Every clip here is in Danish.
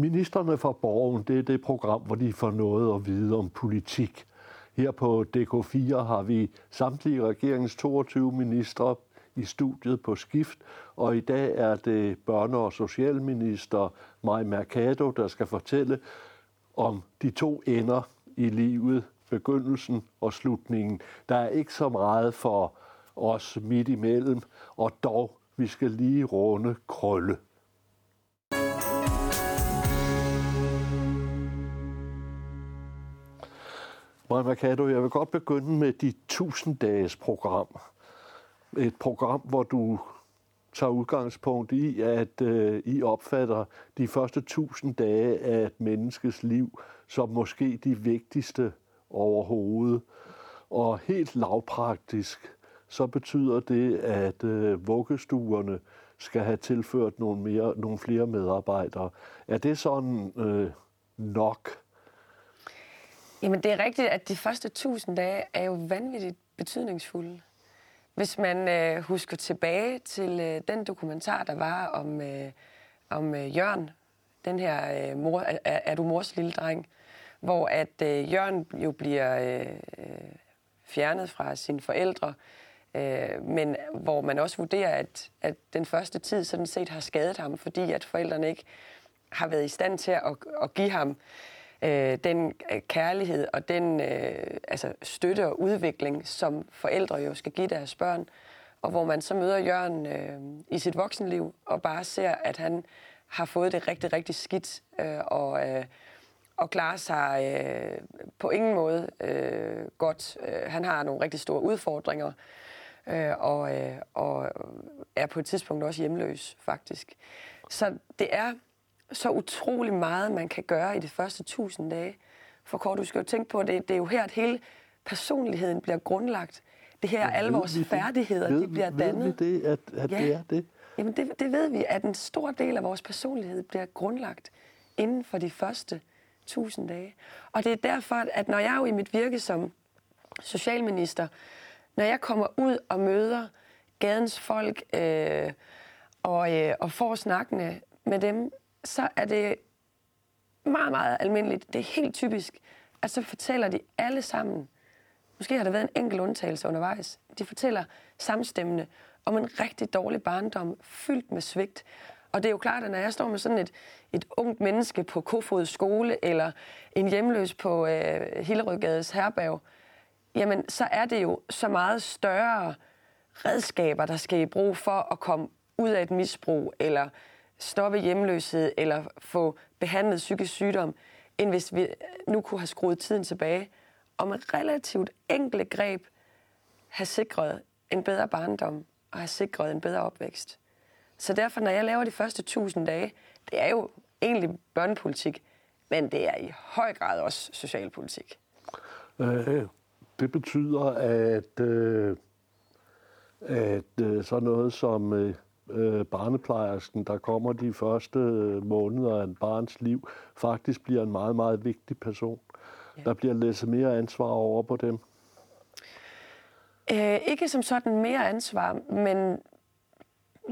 Ministerne for Borgen, det er det program, hvor de får noget at vide om politik. Her på DK4 har vi samtlige regeringens 22 ministre i studiet på skift, og i dag er det børne- og socialminister Maj Mercado, der skal fortælle om de to ender i livet, begyndelsen og slutningen. Der er ikke så meget for os midt imellem, og dog, vi skal lige runde krølle. Maja Mercado, jeg vil godt begynde med dit 1000-dages program. Et program, hvor du tager udgangspunkt i, at øh, I opfatter de første 1000 dage af et menneskes liv som måske de vigtigste overhovedet. Og helt lavpraktisk, så betyder det, at øh, vuggestuerne skal have tilført nogle, mere, nogle flere medarbejdere. Er det sådan øh, nok? Jamen det er rigtigt, at de første 1000 dage er jo vanvittigt betydningsfulde. Hvis man øh, husker tilbage til øh, den dokumentar, der var om, øh, om øh, Jørgen, den her øh, mor, er, er du mors lille dreng, hvor at øh, Jørgen jo bliver øh, øh, fjernet fra sine forældre, øh, men hvor man også vurderer, at, at den første tid sådan set har skadet ham, fordi at forældrene ikke har været i stand til at, at give ham øh, Øh, den øh, kærlighed og den øh, altså støtte og udvikling, som forældre jo skal give deres børn. Og hvor man så møder Jørgen øh, i sit voksenliv og bare ser, at han har fået det rigtig, rigtig skidt øh, og, øh, og klarer sig øh, på ingen måde øh, godt. Øh, han har nogle rigtig store udfordringer øh, og, øh, og er på et tidspunkt også hjemløs, faktisk. Så det er så utrolig meget, man kan gøre i de første tusind dage. For Kort, du skal jo tænke på, at det, det er jo her, at hele personligheden bliver grundlagt. Det her, ja, alle vores det? færdigheder, ved, de bliver dannet. Ved vi det, at, at ja. det er det? Jamen, det, det ved vi, at en stor del af vores personlighed bliver grundlagt inden for de første tusind dage. Og det er derfor, at når jeg er jo i mit virke som socialminister, når jeg kommer ud og møder gadens folk øh, og, øh, og får snakkende med dem, så er det meget, meget almindeligt. Det er helt typisk, at så fortæller de alle sammen, måske har der været en enkelt undtagelse undervejs, de fortæller samstemmende om en rigtig dårlig barndom, fyldt med svigt. Og det er jo klart, at når jeg står med sådan et, et ungt menneske på Kofod skole, eller en hjemløs på øh, Hillerødgades herberg, jamen så er det jo så meget større redskaber, der skal i brug for at komme ud af et misbrug, eller stoppe hjemløshed eller få behandlet psykisk sygdom, end hvis vi nu kunne have skruet tiden tilbage og med relativt enkle greb have sikret en bedre barndom og have sikret en bedre opvækst. Så derfor, når jeg laver de første 1000 dage, det er jo egentlig børnepolitik, men det er i høj grad også socialpolitik. Øh, det betyder, at, øh, at øh, sådan noget som øh, øh, barneplejersken, der kommer de første måneder af en barns liv, faktisk bliver en meget, meget vigtig person. Ja. Der bliver læsset mere ansvar over på dem. Øh, ikke som sådan mere ansvar, men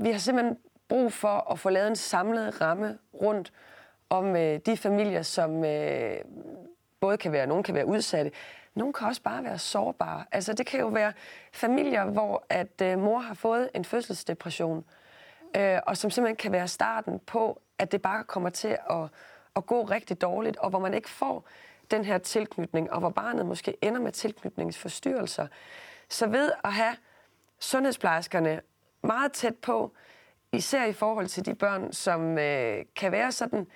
vi har simpelthen brug for at få lavet en samlet ramme rundt om øh, de familier, som øh, både kan være, nogen kan være udsatte, nogle kan også bare være sårbare. Altså det kan jo være familier, hvor at øh, mor har fået en fødselsdepression, øh, og som simpelthen kan være starten på, at det bare kommer til at, at gå rigtig dårligt, og hvor man ikke får den her tilknytning, og hvor barnet måske ender med tilknytningsforstyrrelser. Så ved at have sundhedsplejerskerne meget tæt på, især i forhold til de børn, som øh, kan være sådan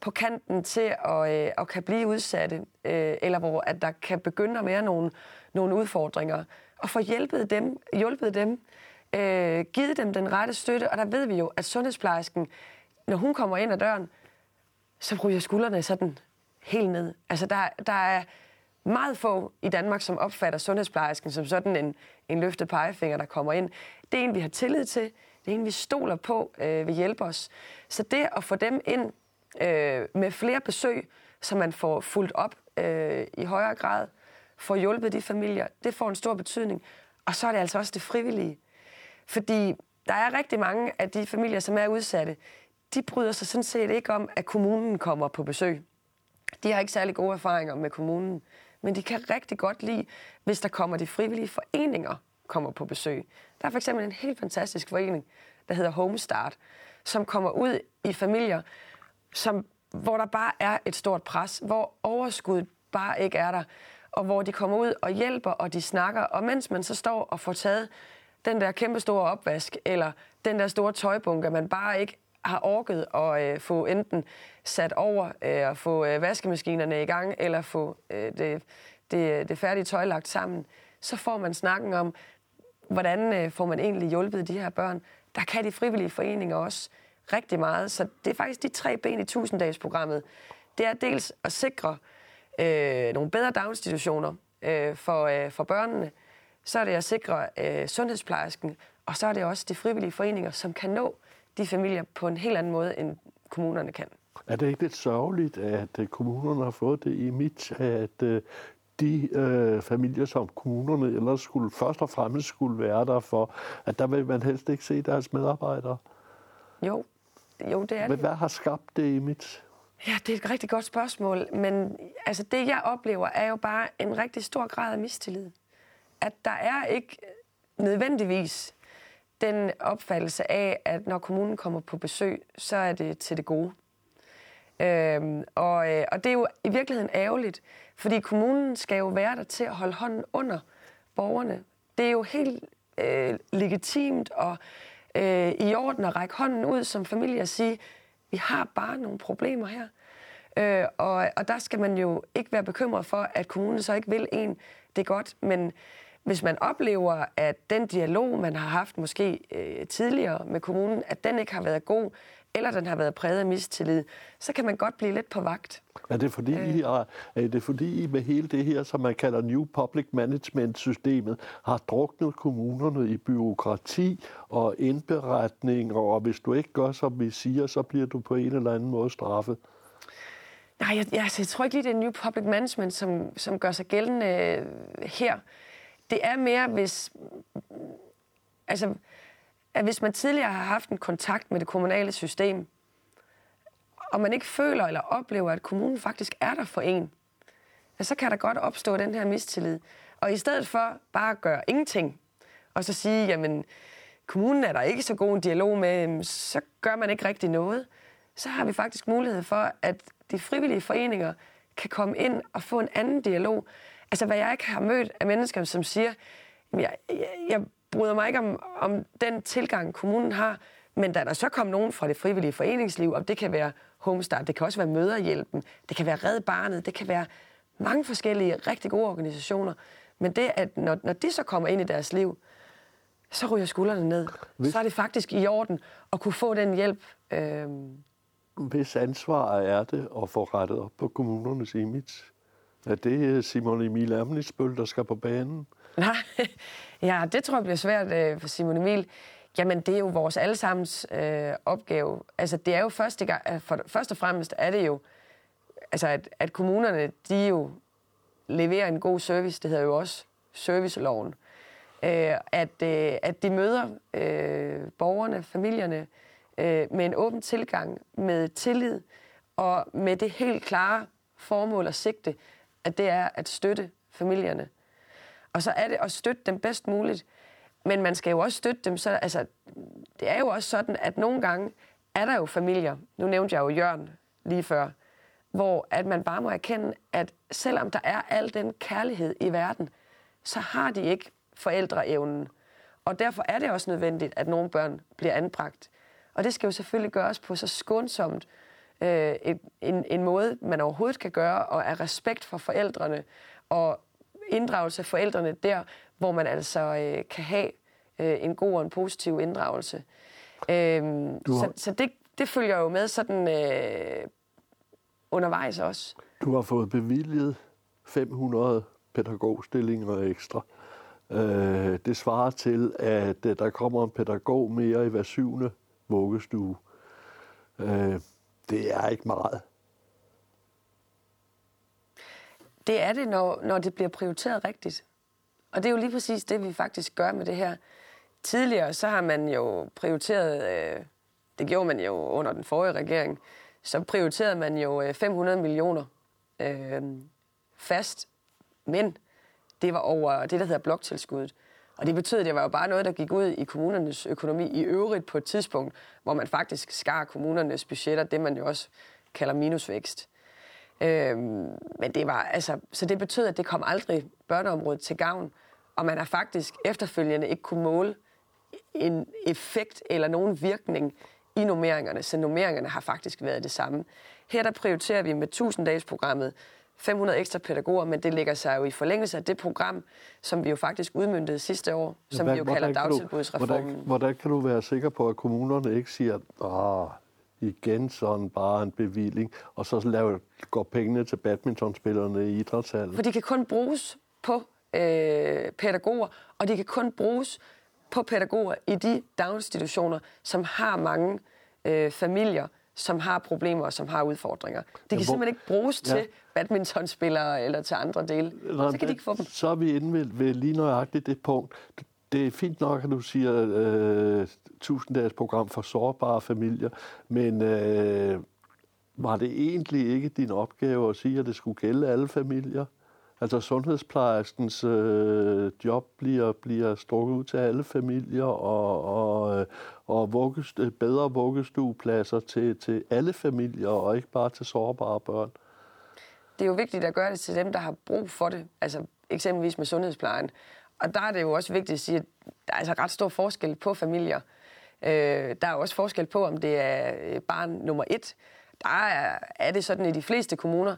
på kanten til at, øh, at kan blive udsatte, øh, eller hvor at der kan begynde at være nogle, nogle udfordringer, og få hjælpet dem, hjulpet dem øh, givet dem den rette støtte, og der ved vi jo, at sundhedsplejersken, når hun kommer ind ad døren, så ryger skuldrene sådan helt ned. Altså der, der er meget få i Danmark, som opfatter sundhedsplejersken som sådan en, en løftet pegefinger, der kommer ind. Det er en, vi har tillid til. Det er en, vi stoler på øh, vil hjælpe os. Så det at få dem ind øh, med flere besøg, så man får fuldt op øh, i højere grad, får hjulpet de familier, det får en stor betydning. Og så er det altså også det frivillige. Fordi der er rigtig mange af de familier, som er udsatte, de bryder sig sådan set ikke om, at kommunen kommer på besøg. De har ikke særlig gode erfaringer med kommunen, men de kan rigtig godt lide, hvis der kommer de frivillige foreninger kommer på besøg. Der er for eksempel en helt fantastisk forening, der hedder Homestart, som kommer ud i familier, som, hvor der bare er et stort pres, hvor overskuddet bare ikke er der, og hvor de kommer ud og hjælper, og de snakker, og mens man så står og får taget den der kæmpe store opvask, eller den der store tøjbunke, man bare ikke har orket at øh, få enten sat over øh, og få øh, vaskemaskinerne i gang, eller få øh, det, det, det færdige tøj lagt sammen, så får man snakken om, hvordan øh, får man egentlig hjulpet de her børn. Der kan de frivillige foreninger også rigtig meget. Så det er faktisk de tre ben i tusinddagsprogrammet. Det er dels at sikre øh, nogle bedre daginstitutioner øh, for, øh, for børnene, så er det at sikre øh, sundhedsplejersken, og så er det også de frivillige foreninger, som kan nå de familier på en helt anden måde, end kommunerne kan. Er det ikke lidt sørgeligt, at øh, kommunerne har fået det i mit, at øh, de øh, familier, som kommunerne ellers skulle først og fremmest skulle være der for, at der vil man helst ikke se deres medarbejdere? Jo, jo det er Men det. hvad har skabt det i mit? Ja, det er et rigtig godt spørgsmål, men altså, det jeg oplever er jo bare en rigtig stor grad af mistillid. At der er ikke nødvendigvis den opfattelse af, at når kommunen kommer på besøg, så er det til det gode. Øhm, og, øh, og det er jo i virkeligheden ærgerligt, fordi kommunen skal jo være der til at holde hånden under borgerne. Det er jo helt øh, legitimt og øh, i orden at række hånden ud som familie og sige, vi har bare nogle problemer her. Øh, og, og der skal man jo ikke være bekymret for, at kommunen så ikke vil en det godt, men hvis man oplever, at den dialog, man har haft måske øh, tidligere med kommunen, at den ikke har været god, eller den har været præget af mistillid, så kan man godt blive lidt på vagt. Er det fordi, øh. I, har, er det fordi I med hele det her, som man kalder New Public Management-systemet, har druknet kommunerne i byråkrati og indberetning, og hvis du ikke gør, som vi siger, så bliver du på en eller anden måde straffet? Nej, jeg, jeg, jeg tror ikke lige, det er New Public Management, som, som gør sig gældende øh, her. Det er mere, hvis... Altså, at hvis man tidligere har haft en kontakt med det kommunale system, og man ikke føler eller oplever, at kommunen faktisk er der for en, så kan der godt opstå den her mistillid. Og i stedet for bare at gøre ingenting, og så sige, jamen, kommunen er der ikke så god en dialog med, så gør man ikke rigtig noget, så har vi faktisk mulighed for, at de frivillige foreninger kan komme ind og få en anden dialog. Altså, hvad jeg ikke har mødt af mennesker, som siger, jeg, jeg, jeg bryder mig ikke om, om den tilgang, kommunen har, men da der så kom nogen fra det frivillige foreningsliv, og det kan være Homestart, det kan også være Møderhjælpen, det kan være Red Barnet, det kan være mange forskellige rigtig gode organisationer. Men det, at når, når de så kommer ind i deres liv, så ryger skuldrene ned. Hvis... Så er det faktisk i orden at kunne få den hjælp. Øh... Hvis ansvar er det at få rettet op på kommunernes image? Er det øh, Simon Emil Amnesbøl, der skal på banen? Nej, ja, det tror jeg bliver svært øh, for Simon Emil. Jamen, det er jo vores allesammens øh, opgave. Altså, det er jo første gang, øh, for, først og fremmest er det jo, altså, at, at kommunerne, de jo leverer en god service. Det hedder jo også serviceloven. Øh, at, øh, at de møder øh, borgerne, familierne, øh, med en åben tilgang, med tillid, og med det helt klare formål og sigte, at det er at støtte familierne. Og så er det at støtte dem bedst muligt. Men man skal jo også støtte dem. Så, altså, det er jo også sådan, at nogle gange er der jo familier, nu nævnte jeg jo Jørgen lige før, hvor at man bare må erkende, at selvom der er al den kærlighed i verden, så har de ikke forældreevnen. Og derfor er det også nødvendigt, at nogle børn bliver anbragt. Og det skal jo selvfølgelig gøres på så skånsomt øh, en, en måde, man overhovedet kan gøre, og af respekt for forældrene, og inddragelse af forældrene der, hvor man altså øh, kan have øh, en god og en positiv inddragelse. Øh, har... Så, så det, det følger jo med sådan øh, undervejs også. Du har fået bevilget 500 pædagogstillinger ekstra. Øh, det svarer til, at øh, der kommer en pædagog mere i hver syvende vuggestue. Øh, det er ikke meget. Det er det, når, når det bliver prioriteret rigtigt. Og det er jo lige præcis det, vi faktisk gør med det her. Tidligere så har man jo prioriteret øh, det gjorde man jo under den forrige regering, så prioriterede man jo øh, 500 millioner øh, fast, men det var over det, der hedder bloktilskuddet. Og det betød, at det var jo bare noget, der gik ud i kommunernes økonomi i øvrigt på et tidspunkt, hvor man faktisk skar kommunernes budgetter, det man jo også kalder minusvækst. Øhm, men det var, altså, så det betød, at det kom aldrig børneområdet til gavn, og man har faktisk efterfølgende ikke kunne måle en effekt eller nogen virkning i nummeringerne, så nummeringerne har faktisk været det samme. Her der prioriterer vi med 1000-dages-programmet 500 ekstra pædagoger, men det ligger sig jo i forlængelse af det program, som vi jo faktisk udmyndtede sidste år, som hvordan, vi jo kalder dagtilbudsreformen. Hvordan, hvordan kan du være sikker på, at kommunerne ikke siger, at igen sådan bare en bevilling, og så laver, går pengene til badmintonspillerne i idrætshallen? For de kan kun bruges på øh, pædagoger, og de kan kun bruges på pædagoger i de daginstitutioner, som har mange øh, familier, som har problemer og som har udfordringer. Det kan ja, hvor, simpelthen ikke bruges ja. til badmintonspillere eller til andre dele. Nå, så kan de ikke få dem. Så er vi inde ved, ved lige nøjagtigt det punkt. Det er fint nok, at du siger øh, tusinddags program for sårbare familier, men øh, var det egentlig ikke din opgave at sige, at det skulle gælde alle familier? Altså sundhedsplejerskens øh, job bliver, bliver strukket ud til alle familier, og, og, øh, og vuggest, bedre vuggestuepladser til, til alle familier, og ikke bare til sårbare børn. Det er jo vigtigt at gøre det til dem, der har brug for det, altså eksempelvis med sundhedsplejen. Og der er det jo også vigtigt at sige, at der er altså ret stor forskel på familier. Øh, der er også forskel på, om det er barn nummer et. Der er, er det sådan i de fleste kommuner,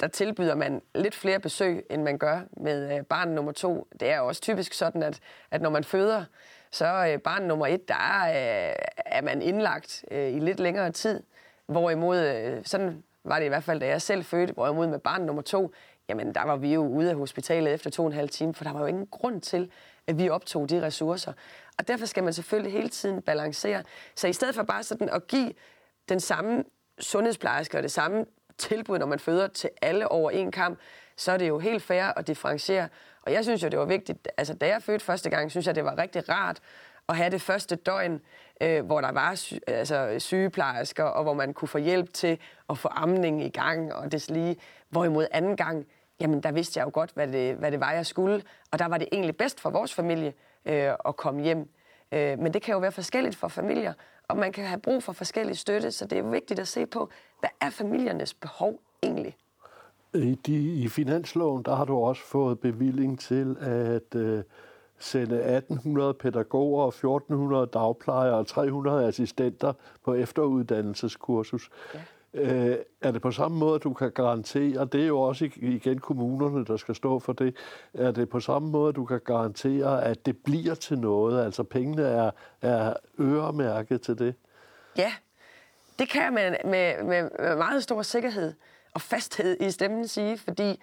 der tilbyder man lidt flere besøg, end man gør med øh, barn nummer to. Det er også typisk sådan, at, at når man føder, så øh, barn nummer et, der er, øh, er man indlagt øh, i lidt længere tid. Hvorimod, øh, sådan var det i hvert fald, da jeg selv fødte, hvorimod med barn nummer to, jamen der var vi jo ude af hospitalet efter to og en halv time, for der var jo ingen grund til, at vi optog de ressourcer. Og derfor skal man selvfølgelig hele tiden balancere. Så i stedet for bare sådan at give den samme sundhedsplejerske og det samme tilbud, når man føder til alle over en kamp, så er det jo helt fair at differentiere. Og jeg synes jo, det var vigtigt, altså da jeg fødte første gang, synes jeg, det var rigtig rart at have det første døgn, øh, hvor der var sy- altså, sygeplejersker, og hvor man kunne få hjælp til at få amning i gang og det lige. Hvorimod anden gang, jamen der vidste jeg jo godt, hvad det, hvad det var, jeg skulle. Og der var det egentlig bedst for vores familie øh, at komme hjem. Øh, men det kan jo være forskelligt for familier, og man kan have brug for forskellige støtte, så det er vigtigt at se på, hvad er familiernes behov egentlig? I, de, I finansloven, der har du også fået bevilling til at øh, sende 1800 pædagoger, 1400 dagplejere og 300 assistenter på efteruddannelseskursus. Ja. Øh, er det på samme måde, du kan garantere, og det er jo også igen kommunerne, der skal stå for det, er det på samme måde, du kan garantere, at det bliver til noget, altså pengene er, er øremærket til det? Ja, det kan jeg med, med, med meget stor sikkerhed og fasthed i stemmen sige, fordi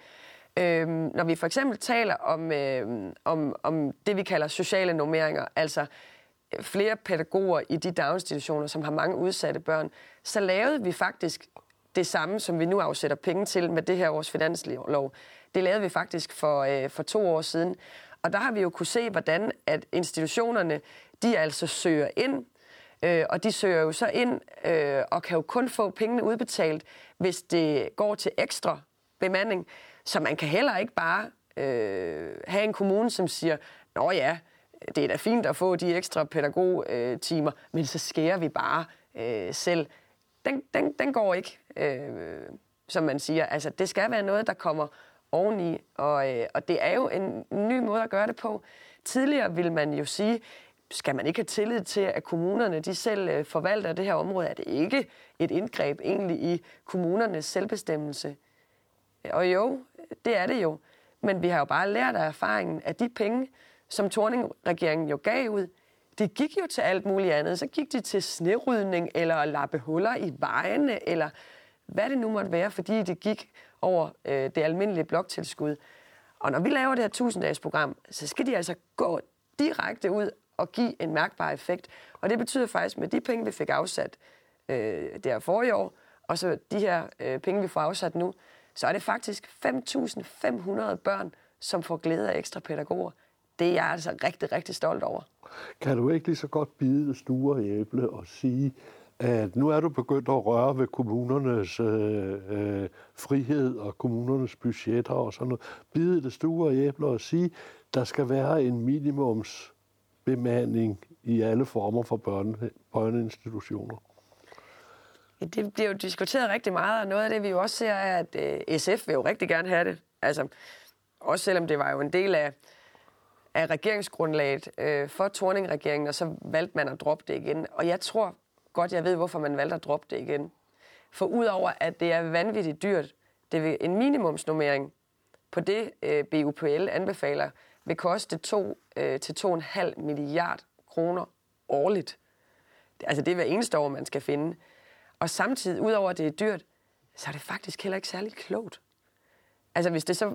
øh, når vi for eksempel taler om, øh, om, om det, vi kalder sociale normeringer, altså øh, flere pædagoger i de daginstitutioner, som har mange udsatte børn, så lavede vi faktisk det samme, som vi nu afsætter penge til med det her års finanslov. Det lavede vi faktisk for, øh, for to år siden. Og der har vi jo kunne se, hvordan at institutionerne, de altså søger ind, øh, og de søger jo så ind øh, og kan jo kun få pengene udbetalt, hvis det går til ekstra bemanding. Så man kan heller ikke bare øh, have en kommune, som siger, nå ja, det er da fint at få de ekstra pædagogtimer, øh, men så skærer vi bare øh, selv. Den, den, den går ikke, øh, som man siger. Altså, det skal være noget, der kommer oveni, og, øh, og det er jo en ny måde at gøre det på. Tidligere ville man jo sige, skal man ikke have tillid til, at kommunerne de selv øh, forvalter det her område? Er det ikke et indgreb egentlig i kommunernes selvbestemmelse? Øh, og jo, det er det jo. Men vi har jo bare lært af erfaringen, at de penge, som Torning-regeringen jo gav ud, det gik jo til alt muligt andet. Så gik de til snerydning, eller at lappe huller i vejene, eller hvad det nu måtte være, fordi det gik over øh, det almindelige bloktilskud. Og når vi laver det her 1000-dages program, så skal de altså gå direkte ud og give en mærkbar effekt. Og det betyder faktisk, med de penge, vi fik afsat øh, der forrige år, og så de her øh, penge, vi får afsat nu, så er det faktisk 5.500 børn, som får glæde af ekstra pædagoger det er jeg altså rigtig, rigtig stolt over. Kan du ikke lige så godt bide det store æble og sige, at nu er du begyndt at røre ved kommunernes øh, øh, frihed og kommunernes budgetter og sådan noget. Bide det stuer og æbler og sige, der skal være en minimums bemanding i alle former for børne, børneinstitutioner. Ja, det bliver jo diskuteret rigtig meget, og noget af det, vi jo også ser, er, at øh, SF vil jo rigtig gerne have det. Altså, også selvom det var jo en del af, af regeringsgrundlaget øh, for Torning-regeringen, og så valgte man at droppe det igen. Og jeg tror godt, jeg ved, hvorfor man valgte at droppe det igen. For udover at det er vanvittigt dyrt, det vil en minimumsnummering på det, øh, BUPL anbefaler, vil koste 2 øh, til 2,5 milliard kroner årligt. Altså det er hver eneste år, man skal finde. Og samtidig, udover at det er dyrt, så er det faktisk heller ikke særlig klogt. Altså hvis det så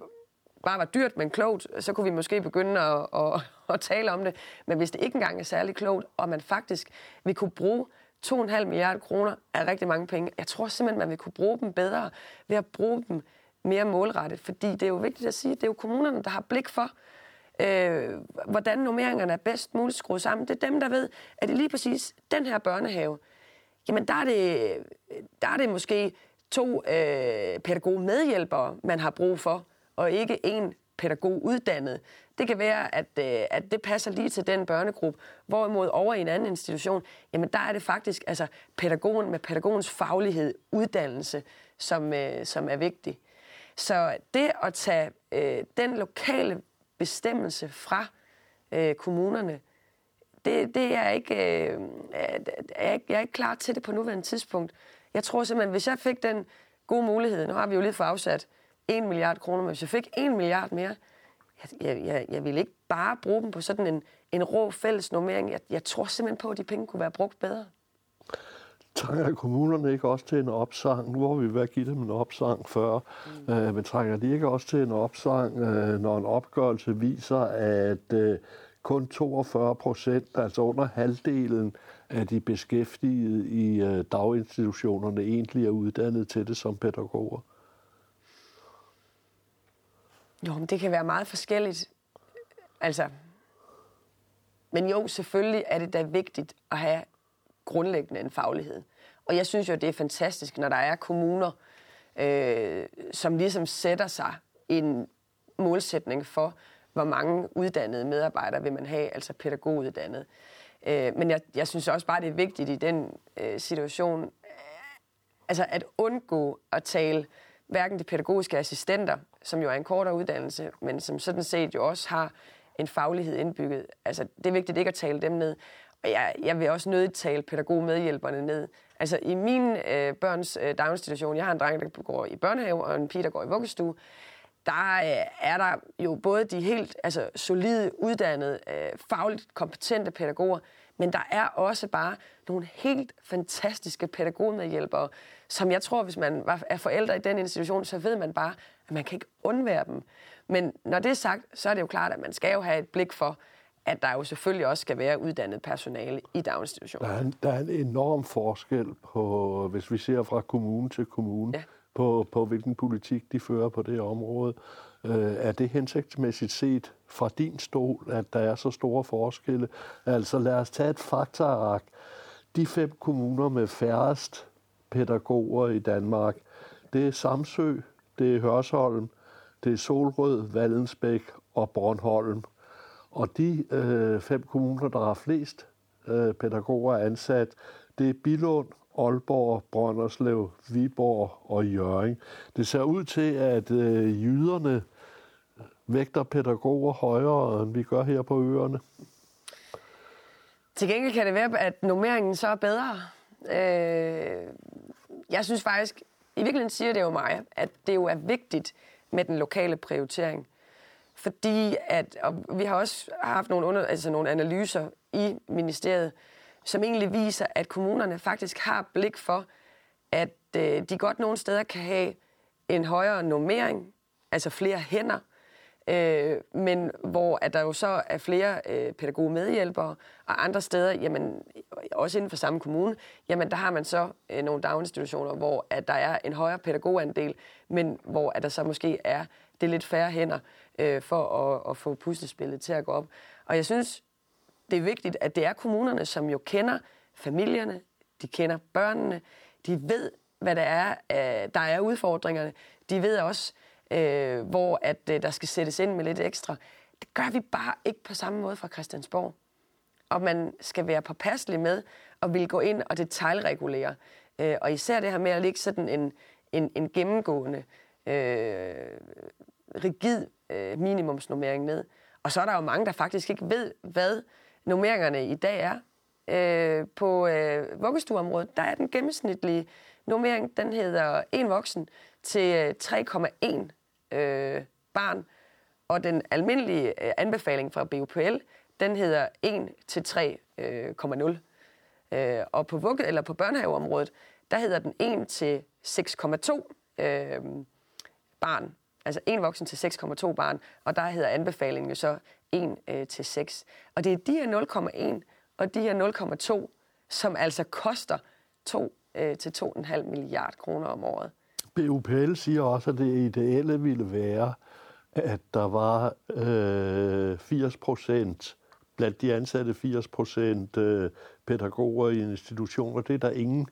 bare var dyrt, men klogt, så kunne vi måske begynde at, at, at tale om det. Men hvis det ikke engang er særlig klogt, og man faktisk vil kunne bruge 2,5 milliarder kroner er rigtig mange penge. Jeg tror simpelthen, man vil kunne bruge dem bedre ved at bruge dem mere målrettet, fordi det er jo vigtigt at sige, at det er jo kommunerne, der har blik for, øh, hvordan nummeringerne er bedst muligt skruet sammen. Det er dem, der ved, at det lige præcis den her børnehave, jamen der er det, der er det måske to øh, pædagogmedhjælpere, man har brug for, og ikke en pædagog uddannet. Det kan være, at, øh, at det passer lige til den børnegruppe. Hvorimod over i en anden institution, jamen der er det faktisk altså pædagogen med pædagogens faglighed, uddannelse, som, øh, som er vigtig. Så det at tage øh, den lokale bestemmelse fra øh, kommunerne, det, det er ikke, øh, er, jeg er ikke klar til det på nuværende tidspunkt. Jeg tror simpelthen, hvis jeg fik den gode mulighed, nu har vi jo lige fået afsat 1 milliard kroner, men hvis jeg fik 1 milliard mere, jeg, jeg, jeg vil ikke bare bruge dem på sådan en, en rå fælles normering. Jeg, jeg tror simpelthen på, at de penge kunne være brugt bedre. Trænger kommunerne ikke også til en opsang? Nu har vi været give dem en opsang før, mm. øh, men trænger de ikke også til en opsang, øh, når en opgørelse viser, at øh, kun 42 procent, altså under halvdelen af de beskæftigede i øh, daginstitutionerne, egentlig er uddannet til det som pædagoger? Jo, men det kan være meget forskelligt. Altså, men jo, selvfølgelig er det da vigtigt at have grundlæggende en faglighed. Og jeg synes jo, det er fantastisk, når der er kommuner, øh, som ligesom sætter sig en målsætning for, hvor mange uddannede medarbejdere vil man have, altså pædagoguddannede. Øh, men jeg, jeg synes også bare, det er vigtigt i den øh, situation, øh, altså at undgå at tale hverken de pædagogiske assistenter, som jo er en kortere uddannelse, men som sådan set jo også har en faglighed indbygget. Altså, det er vigtigt ikke at tale dem ned. Og jeg, jeg vil også nødigt tale pædagogmedhjælperne ned. Altså, i min øh, børns øh, daginstitution, jeg har en dreng, der går i børnehave, og en pige, der går i vuggestue, der øh, er der jo både de helt altså, solide, uddannede, øh, fagligt kompetente pædagoger, men der er også bare nogle helt fantastiske pædagogmedhjælpere, som jeg tror, hvis man er forældre i den institution, så ved man bare, at man kan ikke undvære dem. Men når det er sagt, så er det jo klart, at man skal jo have et blik for, at der jo selvfølgelig også skal være uddannet personale i daginstitutionen. Der er en, der er en enorm forskel på, hvis vi ser fra kommune til kommune, ja. på, på hvilken politik de fører på det område. Øh, er det hensigtsmæssigt set fra din stol, at der er så store forskelle? Altså lad os tage et faktaark. De fem kommuner med færrest pædagoger i Danmark, det er Samsø, det er Hørsholm, det er Solrød, Vallensbæk og Bornholm. Og de øh, fem kommuner, der har flest øh, pædagoger ansat, det er Bilund, Aalborg, Brønderslev, Viborg og Jøring. Det ser ud til, at øh, jyderne øh, vægter pædagoger højere, end vi gør her på øerne. Til gengæld kan det være, at nummeringen så er bedre. Øh, jeg synes faktisk, i virkeligheden siger det jo mig, at det jo er vigtigt med den lokale prioritering. Fordi at, og vi har også haft nogle, under, altså nogle analyser i ministeriet, som egentlig viser, at kommunerne faktisk har blik for, at øh, de godt nogle steder kan have en højere normering, altså flere hænder, øh, men hvor at der jo så er flere øh, pædagogmedhjælpere, og andre steder, jamen, også inden for samme kommune, jamen der har man så øh, nogle daginstitutioner, hvor at der er en højere pædagogandel, men hvor at der så måske er det lidt færre hænder øh, for at, at få puslespillet til at gå op. Og jeg synes, det er vigtigt, at det er kommunerne, som jo kender familierne, de kender børnene, de ved, hvad der er, øh, der er udfordringerne. De ved også, øh, hvor at øh, der skal sættes ind med lidt ekstra. Det gør vi bare ikke på samme måde fra Christiansborg. Og man skal være påpasselig med at vil gå ind og detaljregulere. Øh, og især det her med at ligge sådan en, en, en gennemgående, øh, rigid øh, minimumsnummering ned. Og så er der jo mange, der faktisk ikke ved, hvad nummeringerne i dag er. Øh, på øh, vuggestueområdet, der er den gennemsnitlige nummering, den hedder en voksen til øh, 3,1 øh, barn. Og den almindelige øh, anbefaling fra BUPL, den hedder 1 til 3,0. Øh, øh, og på vugge eller på børnehaveområdet, der hedder den 1 til 6,2 øh, barn. Altså en voksen til 6,2 barn, og der hedder anbefalingen jo så 1 øh, til 6. Og det er de her 0,1 og de her 0,2, som altså koster 2 øh, til 2,5 milliard kroner om året. BUPL siger også, at det ideelle ville være, at der var øh, 80 procent blandt de ansatte 80 procent øh, pædagoger i institutioner. Det er der ingen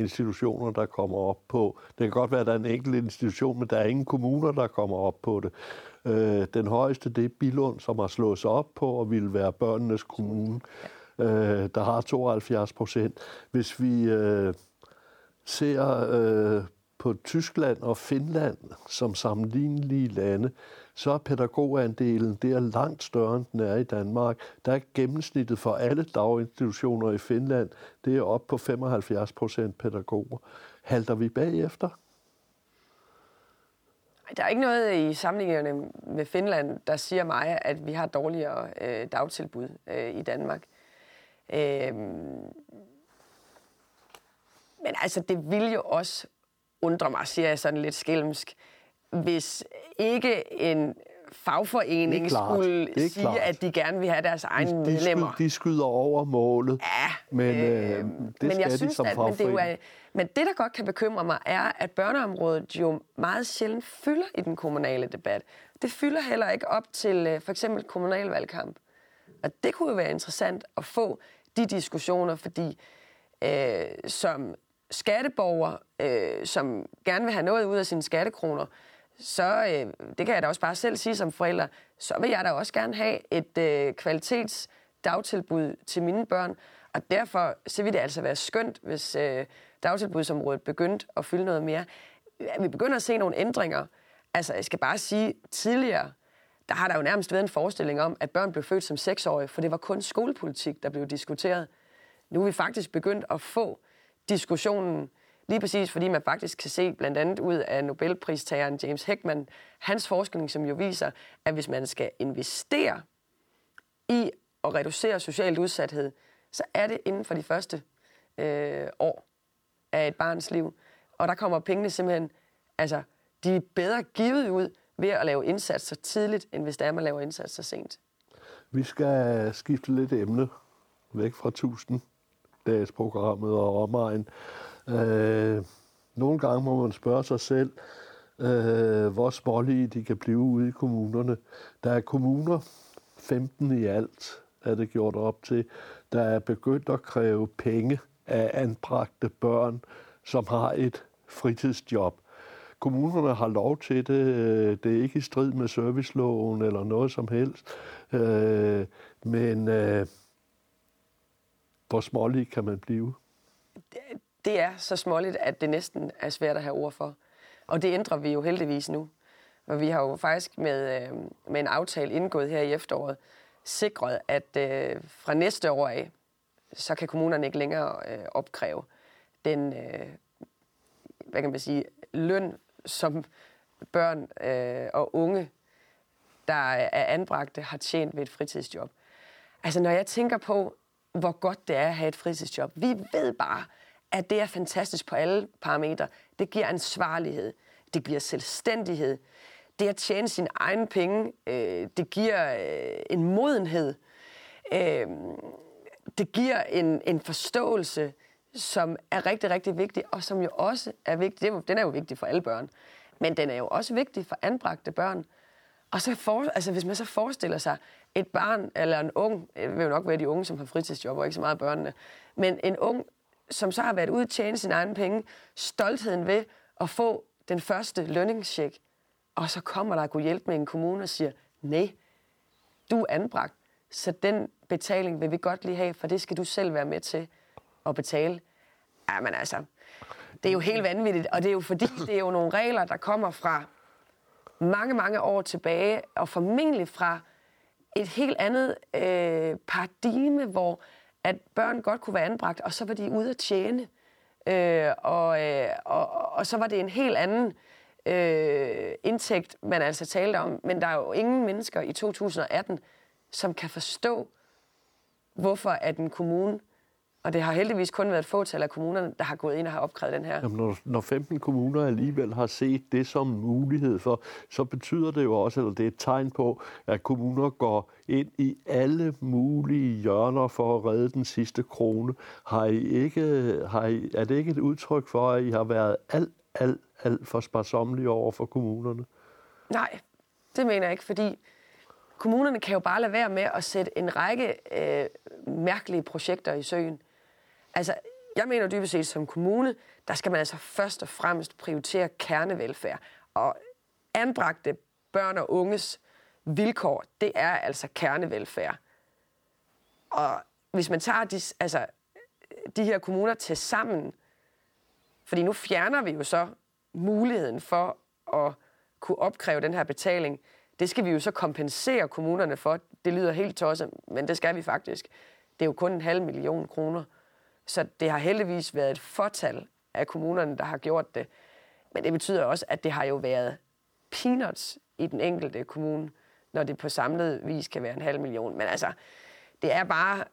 institutioner, der kommer op på. Det kan godt være, at der er en enkelt institution, men der er ingen kommuner, der kommer op på det. Øh, den højeste, det er Bilund, som har slået sig op på og ville være børnenes kommune. Øh, der har 72 procent. Hvis vi øh, ser øh, på Tyskland og Finland som sammenlignelige lande, så er pædagogandelen der langt større, end den er i Danmark. Der er gennemsnittet for alle daginstitutioner i Finland, det er op på 75 procent pædagoger. Halter vi bagefter? Der er ikke noget i sammenligningerne med Finland, der siger mig, at vi har dårligere øh, dagtilbud øh, i Danmark. Øh, men altså, det vil jo også undre mig, siger jeg sådan lidt skælmsk, hvis ikke en fagforening klart, skulle sige, klart. at de gerne vil have deres egne de, de medlemmer. Skyder, de skyder over målet, ja, men øh, øh, det men skal jeg synes, de som at, men det, er, men det, der godt kan bekymre mig, er, at børneområdet jo meget sjældent fylder i den kommunale debat. Det fylder heller ikke op til øh, for eksempel kommunalvalgkamp. Og det kunne jo være interessant at få de diskussioner, fordi øh, som skatteborger, øh, som gerne vil have noget ud af sine skattekroner, så, øh, det kan jeg da også bare selv sige som forælder, så vil jeg da også gerne have et øh, kvalitets dagtilbud til mine børn. Og derfor så vil det altså være skønt, hvis øh, dagtilbudsområdet begyndte at fylde noget mere. Vi begynder at se nogle ændringer. Altså, jeg skal bare sige, tidligere, der har der jo nærmest været en forestilling om, at børn blev født som seksårige, for det var kun skolepolitik, der blev diskuteret. Nu er vi faktisk begyndt at få diskussionen Lige præcis fordi man faktisk kan se blandt andet ud af Nobelpristageren James Heckman, hans forskning, som jo viser, at hvis man skal investere i at reducere socialt udsathed, så er det inden for de første øh, år af et barns liv. Og der kommer pengene simpelthen, altså, de er bedre givet ud ved at lave indsatser tidligt, end hvis det er, man laver indsatser sent. Vi skal skifte lidt emne væk fra 1000 dages programmet og omegn. Øh, nogle gange må man spørge sig selv, øh, hvor smålige de kan blive ude i kommunerne. Der er kommuner, 15 i alt er det gjort op til, der er begyndt at kræve penge af anbragte børn, som har et fritidsjob. Kommunerne har lov til det. Øh, det er ikke i strid med serviceloven eller noget som helst. Øh, men øh, hvor smålig kan man blive? Det er så småligt, at det næsten er svært at have ord for. Og det ændrer vi jo heldigvis nu. Og vi har jo faktisk med, øh, med en aftale indgået her i efteråret sikret, at øh, fra næste år af, så kan kommunerne ikke længere øh, opkræve den, øh, hvad kan man sige, løn, som børn øh, og unge, der er anbragte, har tjent ved et fritidsjob. Altså når jeg tænker på, hvor godt det er at have et fritidsjob, vi ved bare, at det er fantastisk på alle parametre. Det giver ansvarlighed. Det giver selvstændighed. Det at tjene sine egne penge, øh, det giver øh, en modenhed. Øh, det giver en, en forståelse, som er rigtig, rigtig vigtig, og som jo også er vigtig. Den er jo vigtig for alle børn, men den er jo også vigtig for anbragte børn. Og så for, altså hvis man så forestiller sig et barn eller en ung, det vil jo nok være de unge, som har fritidsjob, og ikke så meget børnene, men en ung som så har været ude at tjene sine egne penge, stoltheden ved at få den første lønningscheck, og så kommer der at kunne hjælpe med en kommune og siger, nej, du er anbragt, så den betaling vil vi godt lige have, for det skal du selv være med til at betale. Jamen altså, det er jo helt vanvittigt, og det er jo fordi, det er jo nogle regler, der kommer fra mange, mange år tilbage, og formentlig fra et helt andet øh, paradigme, hvor at børn godt kunne være anbragt, og så var de ude at tjene. Øh, og, øh, og, og så var det en helt anden øh, indtægt, man altså talte om. Men der er jo ingen mennesker i 2018, som kan forstå, hvorfor at en kommune og det har heldigvis kun været et fåtal af kommunerne, der har gået ind og har opkrævet den her. Jamen, når, når 15 kommuner alligevel har set det som mulighed for, så betyder det jo også, eller det er et tegn på, at kommuner går ind i alle mulige hjørner for at redde den sidste krone. Har I ikke, har I, er det ikke et udtryk for, at I har været alt, alt, alt for sparsomlige over for kommunerne? Nej, det mener jeg ikke, fordi kommunerne kan jo bare lade være med at sætte en række øh, mærkelige projekter i søen. Altså, jeg mener dybest set som kommune, der skal man altså først og fremmest prioritere kernevelfærd. Og anbragte børn og unges vilkår, det er altså kernevelfærd. Og hvis man tager de, altså, de her kommuner til sammen, fordi nu fjerner vi jo så muligheden for at kunne opkræve den her betaling. Det skal vi jo så kompensere kommunerne for. Det lyder helt tosset, men det skal vi faktisk. Det er jo kun en halv million kroner. Så det har heldigvis været et fortal af kommunerne, der har gjort det. Men det betyder også, at det har jo været peanuts i den enkelte kommune, når det på samlet vis kan være en halv million. Men altså, det er bare,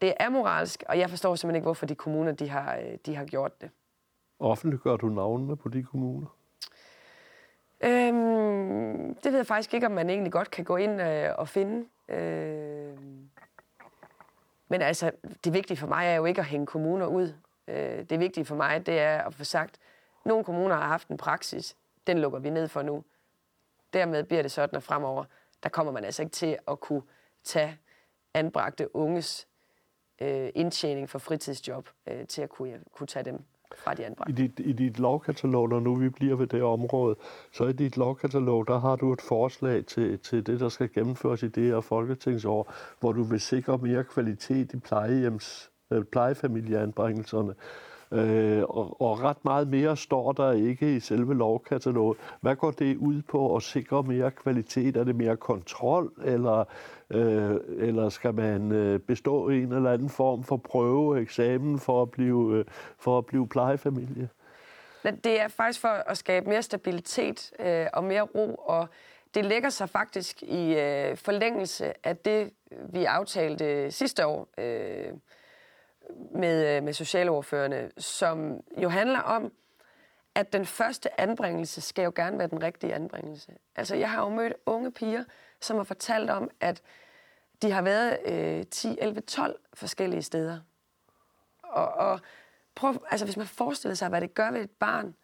det er moralsk, og jeg forstår simpelthen ikke, hvorfor de kommuner, de har, de har gjort det. Offentliggør du navnene på de kommuner? Øhm, det ved jeg faktisk ikke, om man egentlig godt kan gå ind øh, og finde. Øhm, men altså, det vigtige for mig er jo ikke at hænge kommuner ud. Øh, det vigtige for mig, det er at få sagt, nogle kommuner har haft en praksis, den lukker vi ned for nu. Dermed bliver det sådan, at fremover, der kommer man altså ikke til at kunne tage anbragte unges øh, indtjening for fritidsjob øh, til at kunne, kunne tage dem fra de anbragte. I dit, I dit lovkatalog, når nu vi bliver ved det område, så i dit lovkatalog, der har du et forslag til, til det, der skal gennemføres i det her folketingsår, hvor du vil sikre mere kvalitet i plejehjems, øh, plejefamilieanbringelserne. Øh, og, og ret meget mere står der ikke i selve lovkataloget. Hvad går det ud på at sikre mere kvalitet? Er det mere kontrol, eller, øh, eller skal man øh, bestå en eller anden form for prøve, eksamen for at blive, øh, for at blive plejefamilie? Det er faktisk for at skabe mere stabilitet øh, og mere ro, og det lægger sig faktisk i øh, forlængelse af det, vi aftalte sidste år. Øh, med, øh, med socialordførende, som jo handler om, at den første anbringelse skal jo gerne være den rigtige anbringelse. Altså, jeg har jo mødt unge piger, som har fortalt om, at de har været øh, 10, 11, 12 forskellige steder. Og, og prøv, altså, hvis man forestiller sig, hvad det gør ved et barn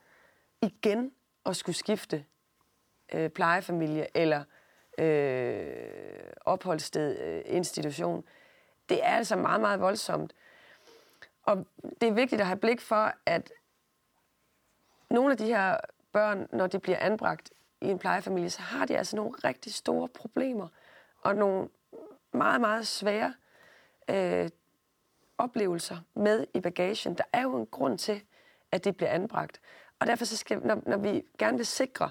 igen at skulle skifte øh, plejefamilie eller øh, opholdssted, øh, institution, det er altså meget, meget voldsomt. Og det er vigtigt at have blik for, at nogle af de her børn, når de bliver anbragt i en plejefamilie, så har de altså nogle rigtig store problemer og nogle meget, meget svære øh, oplevelser med i bagagen. Der er jo en grund til, at de bliver anbragt. Og derfor så skal, når, når vi gerne vil sikre,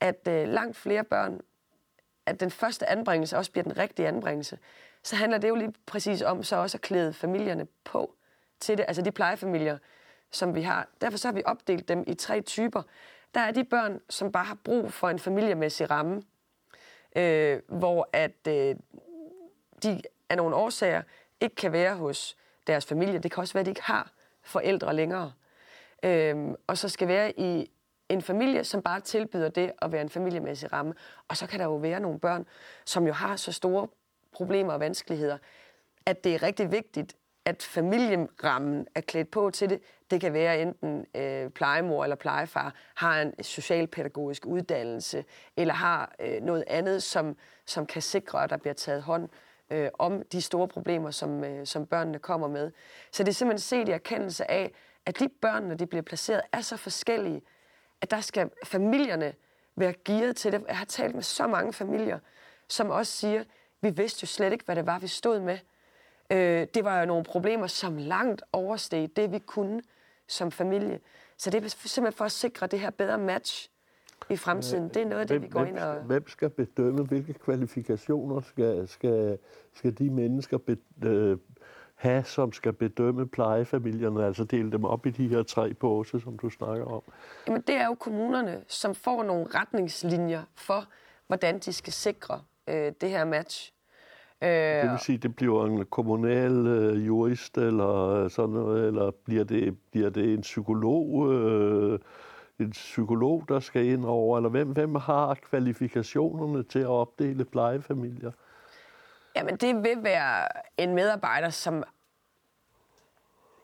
at øh, langt flere børn, at den første anbringelse også bliver den rigtige anbringelse, så handler det jo lige præcis om så også at klæde familierne på til det, altså de plejefamilier, som vi har. Derfor så har vi opdelt dem i tre typer. Der er de børn, som bare har brug for en familiemæssig ramme, øh, hvor at øh, de af nogle årsager ikke kan være hos deres familie. Det kan også være, at de ikke har forældre længere. Øh, og så skal være i en familie, som bare tilbyder det at være en familiemæssig ramme. Og så kan der jo være nogle børn, som jo har så store problemer og vanskeligheder, at det er rigtig vigtigt, at familierammen er klædt på til det. Det kan være enten øh, plejemor eller plejefar har en socialpædagogisk uddannelse, eller har øh, noget andet, som, som kan sikre, at der bliver taget hånd øh, om de store problemer, som, øh, som børnene kommer med. Så det er simpelthen set i erkendelse af, at de børn, når de bliver placeret, er så forskellige, at der skal familierne være gearet til det. Jeg har talt med så mange familier, som også siger, vi vidste jo slet ikke, hvad det var, vi stod med. Øh, det var jo nogle problemer, som langt oversteg det, vi kunne som familie. Så det er simpelthen for at sikre det her bedre match i fremtiden. Det er noget af det, vi går ind og... Hvem skal bedømme, hvilke kvalifikationer skal, skal, skal de mennesker be, øh, have, som skal bedømme plejefamilierne, altså dele dem op i de her tre båse, som du snakker om? Jamen, det er jo kommunerne, som får nogle retningslinjer for, hvordan de skal sikre øh, det her match. Øh, det vil sige, det bliver en kommunal øh, jurist eller sådan noget, eller bliver det, bliver det en psykolog, øh, en psykolog, der skal ind over, eller hvem, hvem har kvalifikationerne til at opdele plejefamilier? Jamen, det vil være en medarbejder, som...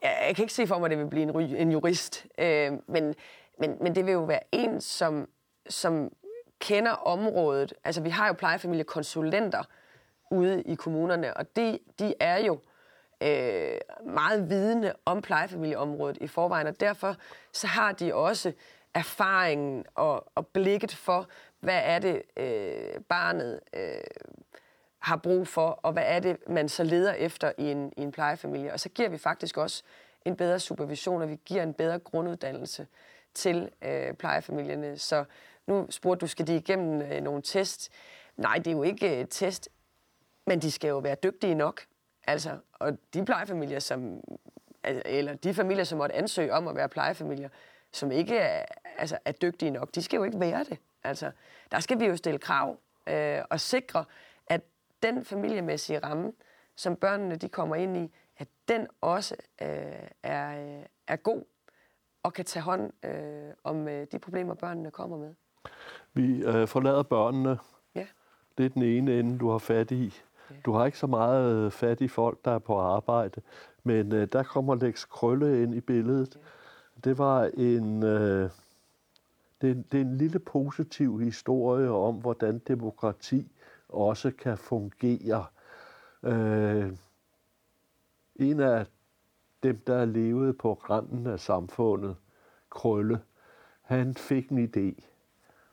Jeg kan ikke se for mig, at det vil blive en, en jurist, øh, men, men, men det vil jo være en, som, som kender området. Altså, vi har jo plejefamiliekonsulenter ude i kommunerne, og de, de er jo øh, meget vidende om plejefamilieområdet i forvejen, og derfor så har de også erfaringen og, og blikket for, hvad er det, øh, barnet øh, har brug for, og hvad er det, man så leder efter i en, i en plejefamilie. Og så giver vi faktisk også en bedre supervision, og vi giver en bedre grunduddannelse til øh, plejefamilierne. Så nu spurgte du, skal de igennem øh, nogle test? Nej, det er jo ikke øh, test, men de skal jo være dygtige nok. Altså, og de plejefamilier, som, eller de familier, som måtte ansøge om at være plejefamilier, som ikke er, altså, er dygtige nok, de skal jo ikke være det. Altså, der skal vi jo stille krav øh, og sikre, at den familiemæssige ramme, som børnene de kommer ind i, at den også øh, er, er god og kan tage hånd øh, om øh, de problemer, børnene kommer med. Vi øh, forlader børnene. Ja. Det er den ene ende, du har fat i. Du har ikke så meget øh, fat i folk, der er på arbejde, men øh, der kommer Lex Krølle ind i billedet. Det var en... Øh, det, det er en lille positiv historie om, hvordan demokrati også kan fungere. Øh, en af dem, der levede på randen af samfundet, Krølle, han fik en idé.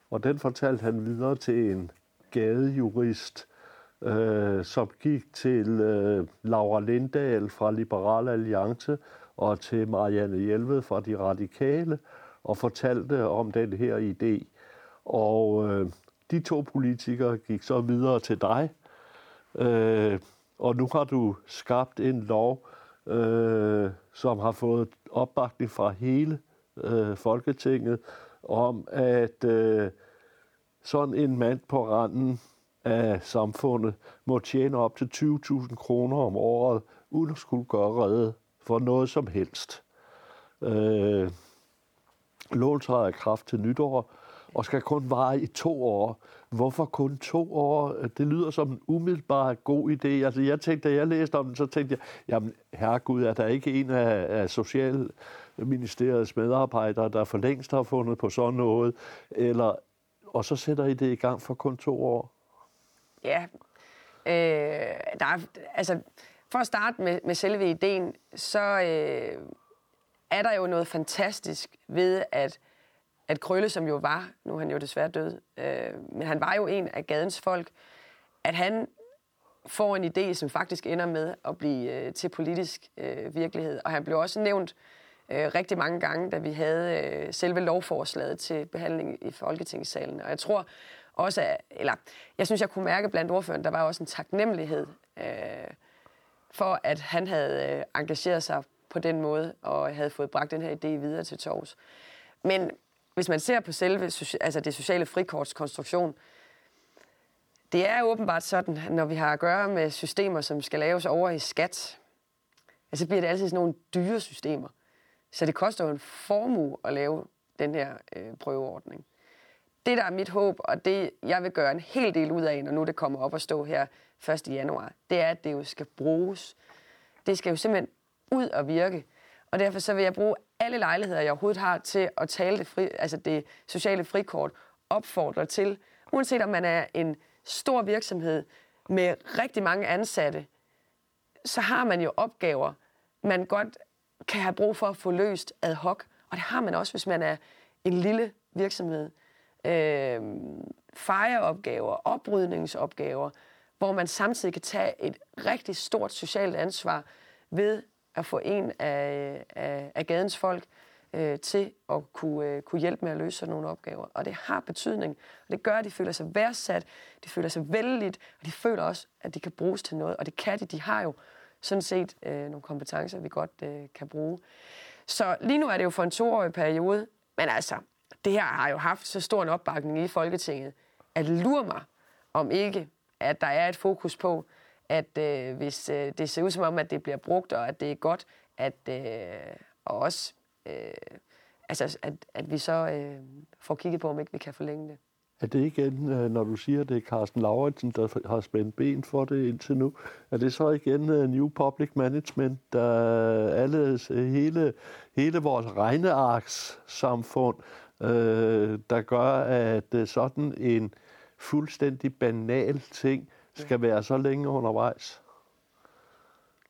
Og den fortalte han videre til en gadejurist, øh, som gik til øh, Laura Lindahl fra Liberal Alliance og til Marianne Hjelved fra De Radikale og fortalte om den her idé. Og øh, de to politikere gik så videre til dig, øh, og nu har du skabt en lov, øh, som har fået opbakning fra hele øh, Folketinget, om at øh, sådan en mand på randen af samfundet må tjene op til 20.000 kroner om året, uden at skulle gøre redde for noget som helst. Øh, Loven træder i kraft til nytår, og skal kun vare i to år. Hvorfor kun to år? Det lyder som en umiddelbar god idé. Altså, jeg tænkte, da jeg læste om den, så tænkte jeg, jamen, herregud, er der ikke en af, af Socialministeriets medarbejdere, der for længst har fundet på sådan noget? Eller, og så sætter I det i gang for kun to år? Ja, øh, der er, altså, for at starte med, med selve ideen, så øh, er der jo noget fantastisk ved, at, at Krølle, som jo var, nu er han jo desværre død, øh, men han var jo en af gadens folk, at han får en idé, som faktisk ender med at blive øh, til politisk øh, virkelighed. Og han blev også nævnt øh, rigtig mange gange, da vi havde øh, selve lovforslaget til behandling i Folketingssalen. Og jeg tror også, eller jeg synes, jeg kunne mærke blandt ordføreren, der var også en taknemmelighed øh, for, at han havde øh, engageret sig på den måde, og havde fået bragt den her idé videre til Tors. Men hvis man ser på selve altså det sociale frikortskonstruktion, det er åbenbart sådan, når vi har at gøre med systemer, som skal laves over i skat, altså bliver det altid sådan nogle dyre systemer. Så det koster jo en formue at lave den her øh, prøveordning. Det, der er mit håb, og det, jeg vil gøre en hel del ud af, når nu det kommer op og stå her 1. januar, det er, at det jo skal bruges. Det skal jo simpelthen ud og virke. Og derfor så vil jeg bruge alle lejligheder, jeg overhovedet har til at tale det, fri, altså det sociale frikort, opfordrer til, uanset om man er en stor virksomhed med rigtig mange ansatte, så har man jo opgaver, man godt kan have brug for at få løst ad hoc. Og det har man også, hvis man er en lille virksomhed. Øh, fejreopgaver, oprydningsopgaver, hvor man samtidig kan tage et rigtig stort socialt ansvar ved at få en af, af, af gadens folk øh, til at kunne, øh, kunne hjælpe med at løse sådan nogle opgaver. Og det har betydning, og det gør, at de føler sig værdsat, de føler sig vældigt, og de føler også, at de kan bruges til noget, og det kan de. De har jo sådan set øh, nogle kompetencer, vi godt øh, kan bruge. Så lige nu er det jo for en toårig periode, men altså, det her har jo haft så stor en opbakning i Folketinget, at lurer mig, om ikke, at der er et fokus på, at øh, hvis øh, det ser ud som om, at det bliver brugt, og at det er godt, at øh, og også øh, altså, at, at vi så øh, får kigget på, om ikke vi kan forlænge det. Er det igen, øh, når du siger, at det er Carsten Lauritsen, der har spændt ben for det indtil nu, er det så igen øh, New Public Management, der øh, alle, hele, hele vores regnearkssamfund øh, der gør, at øh, sådan en fuldstændig banal ting skal være så længe undervejs?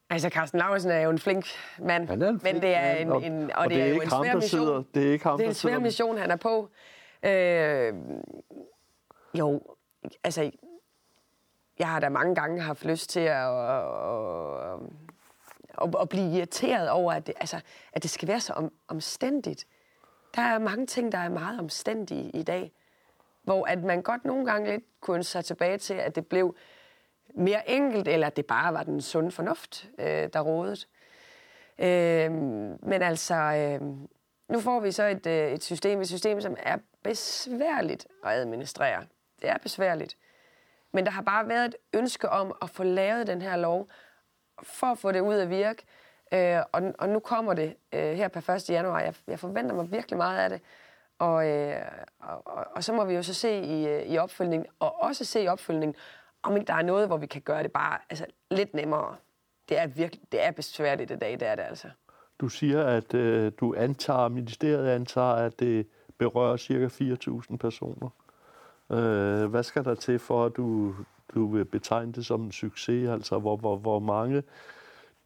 Altså, Carsten Lauritsen er jo en flink mand, Han er en flink men det er en, og- en, og, og det, er jo en ham, svær mission. sidder- det er ikke ham, det er en svær mission, han er på. Øh, jo, altså, jeg har da mange gange haft lyst til at, at, at, at blive irriteret over, at det, altså, at det skal være så om, omstændigt. Der er mange ting, der er meget omstændige i dag, hvor at man godt nogle gange lidt kunne sig tilbage til, at det blev mere enkelt, eller at det bare var den sunde fornuft, øh, der rådede. Øh, men altså, øh, nu får vi så et, øh, et system, et system, som er besværligt at administrere. Det er besværligt. Men der har bare været et ønske om at få lavet den her lov, for at få det ud at virke. Øh, og, og nu kommer det øh, her per 1. januar. Jeg, jeg forventer mig virkelig meget af det. Og, øh, og, og, og så må vi jo så se i, øh, i opfølgningen, og også se i opfølgningen, om ikke der er noget, hvor vi kan gøre det bare altså, lidt nemmere. Det er virkelig det er besværligt i dag, det er det altså. Du siger, at øh, du antager, ministeriet antager, at det berører cirka 4.000 personer. Øh, hvad skal der til for, at du, du vil betegne det som en succes? Altså, hvor, hvor, hvor mange...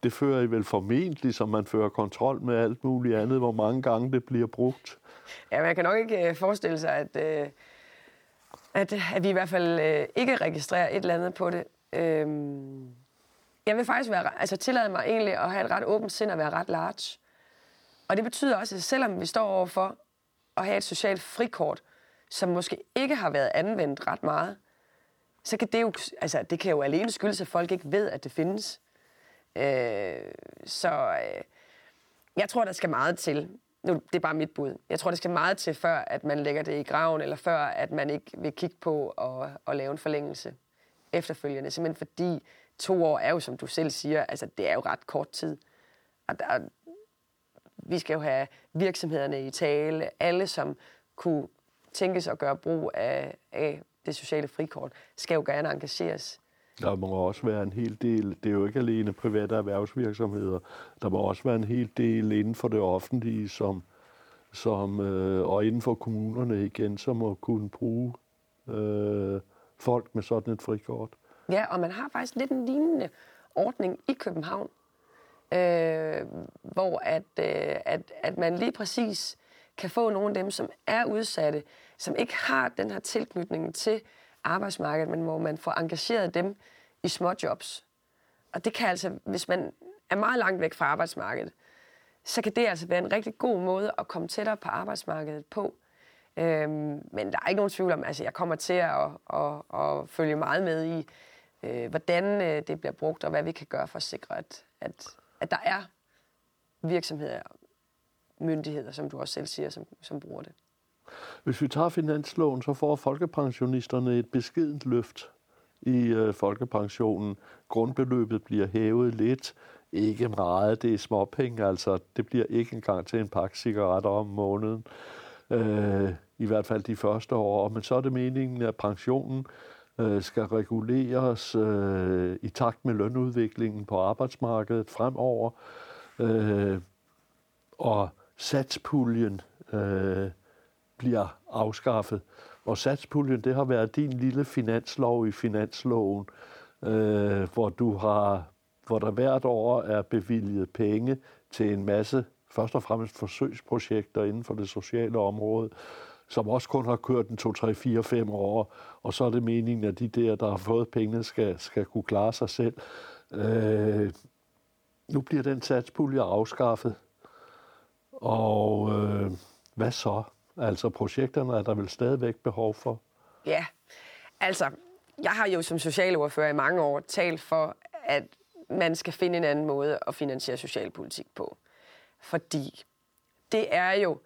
Det fører I vel formentlig, som man fører kontrol med alt muligt andet, hvor mange gange det bliver brugt. Ja, man kan nok ikke øh, forestille sig, at, øh, at, at vi i hvert fald øh, ikke registrerer et eller andet på det. Øhm, jeg vil faktisk være, altså tillade mig egentlig at have et ret åbent sind og være ret large. Og det betyder også, at selvom vi står overfor at have et socialt frikort, som måske ikke har været anvendt ret meget, så kan det jo, altså det kan jo alene skyldes, at folk ikke ved, at det findes. Øh, så øh, jeg tror, der skal meget til. Nu, det er bare mit bud. Jeg tror, der skal meget til, før at man lægger det i graven, eller før at man ikke vil kigge på at, at lave en forlængelse efterfølgende. Simpelthen fordi to år er jo, som du selv siger, altså det er jo ret kort tid. Og der, vi skal jo have virksomhederne i tale, alle som kunne tænkes at gøre brug af, af det sociale frikort, skal jo gerne engageres. Der må også være en hel del, det er jo ikke alene private erhvervsvirksomheder, der må også være en hel del inden for det offentlige, som, som, øh, og inden for kommunerne igen, som må kunne bruge øh, folk med sådan et frikort. Ja, og man har faktisk lidt en lignende ordning i København, øh, hvor at, øh, at, at man lige præcis kan få nogle af dem, som er udsatte, som ikke har den her tilknytning til arbejdsmarkedet, men hvor man får engageret dem i små jobs. Og det kan altså, hvis man er meget langt væk fra arbejdsmarkedet, så kan det altså være en rigtig god måde at komme tættere på arbejdsmarkedet på. Øhm, men der er ikke nogen tvivl om, altså jeg kommer til at, at, at følge meget med i, øh, hvordan øh, det bliver brugt, og hvad vi kan gøre for at sikre, at, at, at der er virksomheder og myndigheder, som du også selv siger, som, som bruger det. Hvis vi tager finansloven, så får folkepensionisterne et beskedent løft i øh, folkepensionen. Grundbeløbet bliver hævet lidt. Ikke meget, det er småpenge, altså det bliver ikke engang til en pakke cigaretter om måneden. Øh, I hvert fald de første år. Men så er det meningen, at pensionen øh, skal reguleres øh, i takt med lønudviklingen på arbejdsmarkedet fremover. Øh, og satspuljen øh, bliver afskaffet. Og satspuljen, det har været din lille finanslov i finansloven. øh, hvor du har hvor der hvert år er bevilget penge til en masse, først og fremmest forsøgsprojekter inden for det sociale område, som også kun har kørt en 2, 3, 4, 5 år, og så er det meningen, at de der, der har fået pengene, skal, skal kunne klare sig selv. Øh, nu bliver den satspulje afskaffet, og øh, hvad så? Altså projekterne er der vel stadigvæk behov for? Ja, altså, jeg har jo som socialordfører i mange år talt for, at man skal finde en anden måde at finansiere socialpolitik på. Fordi det er jo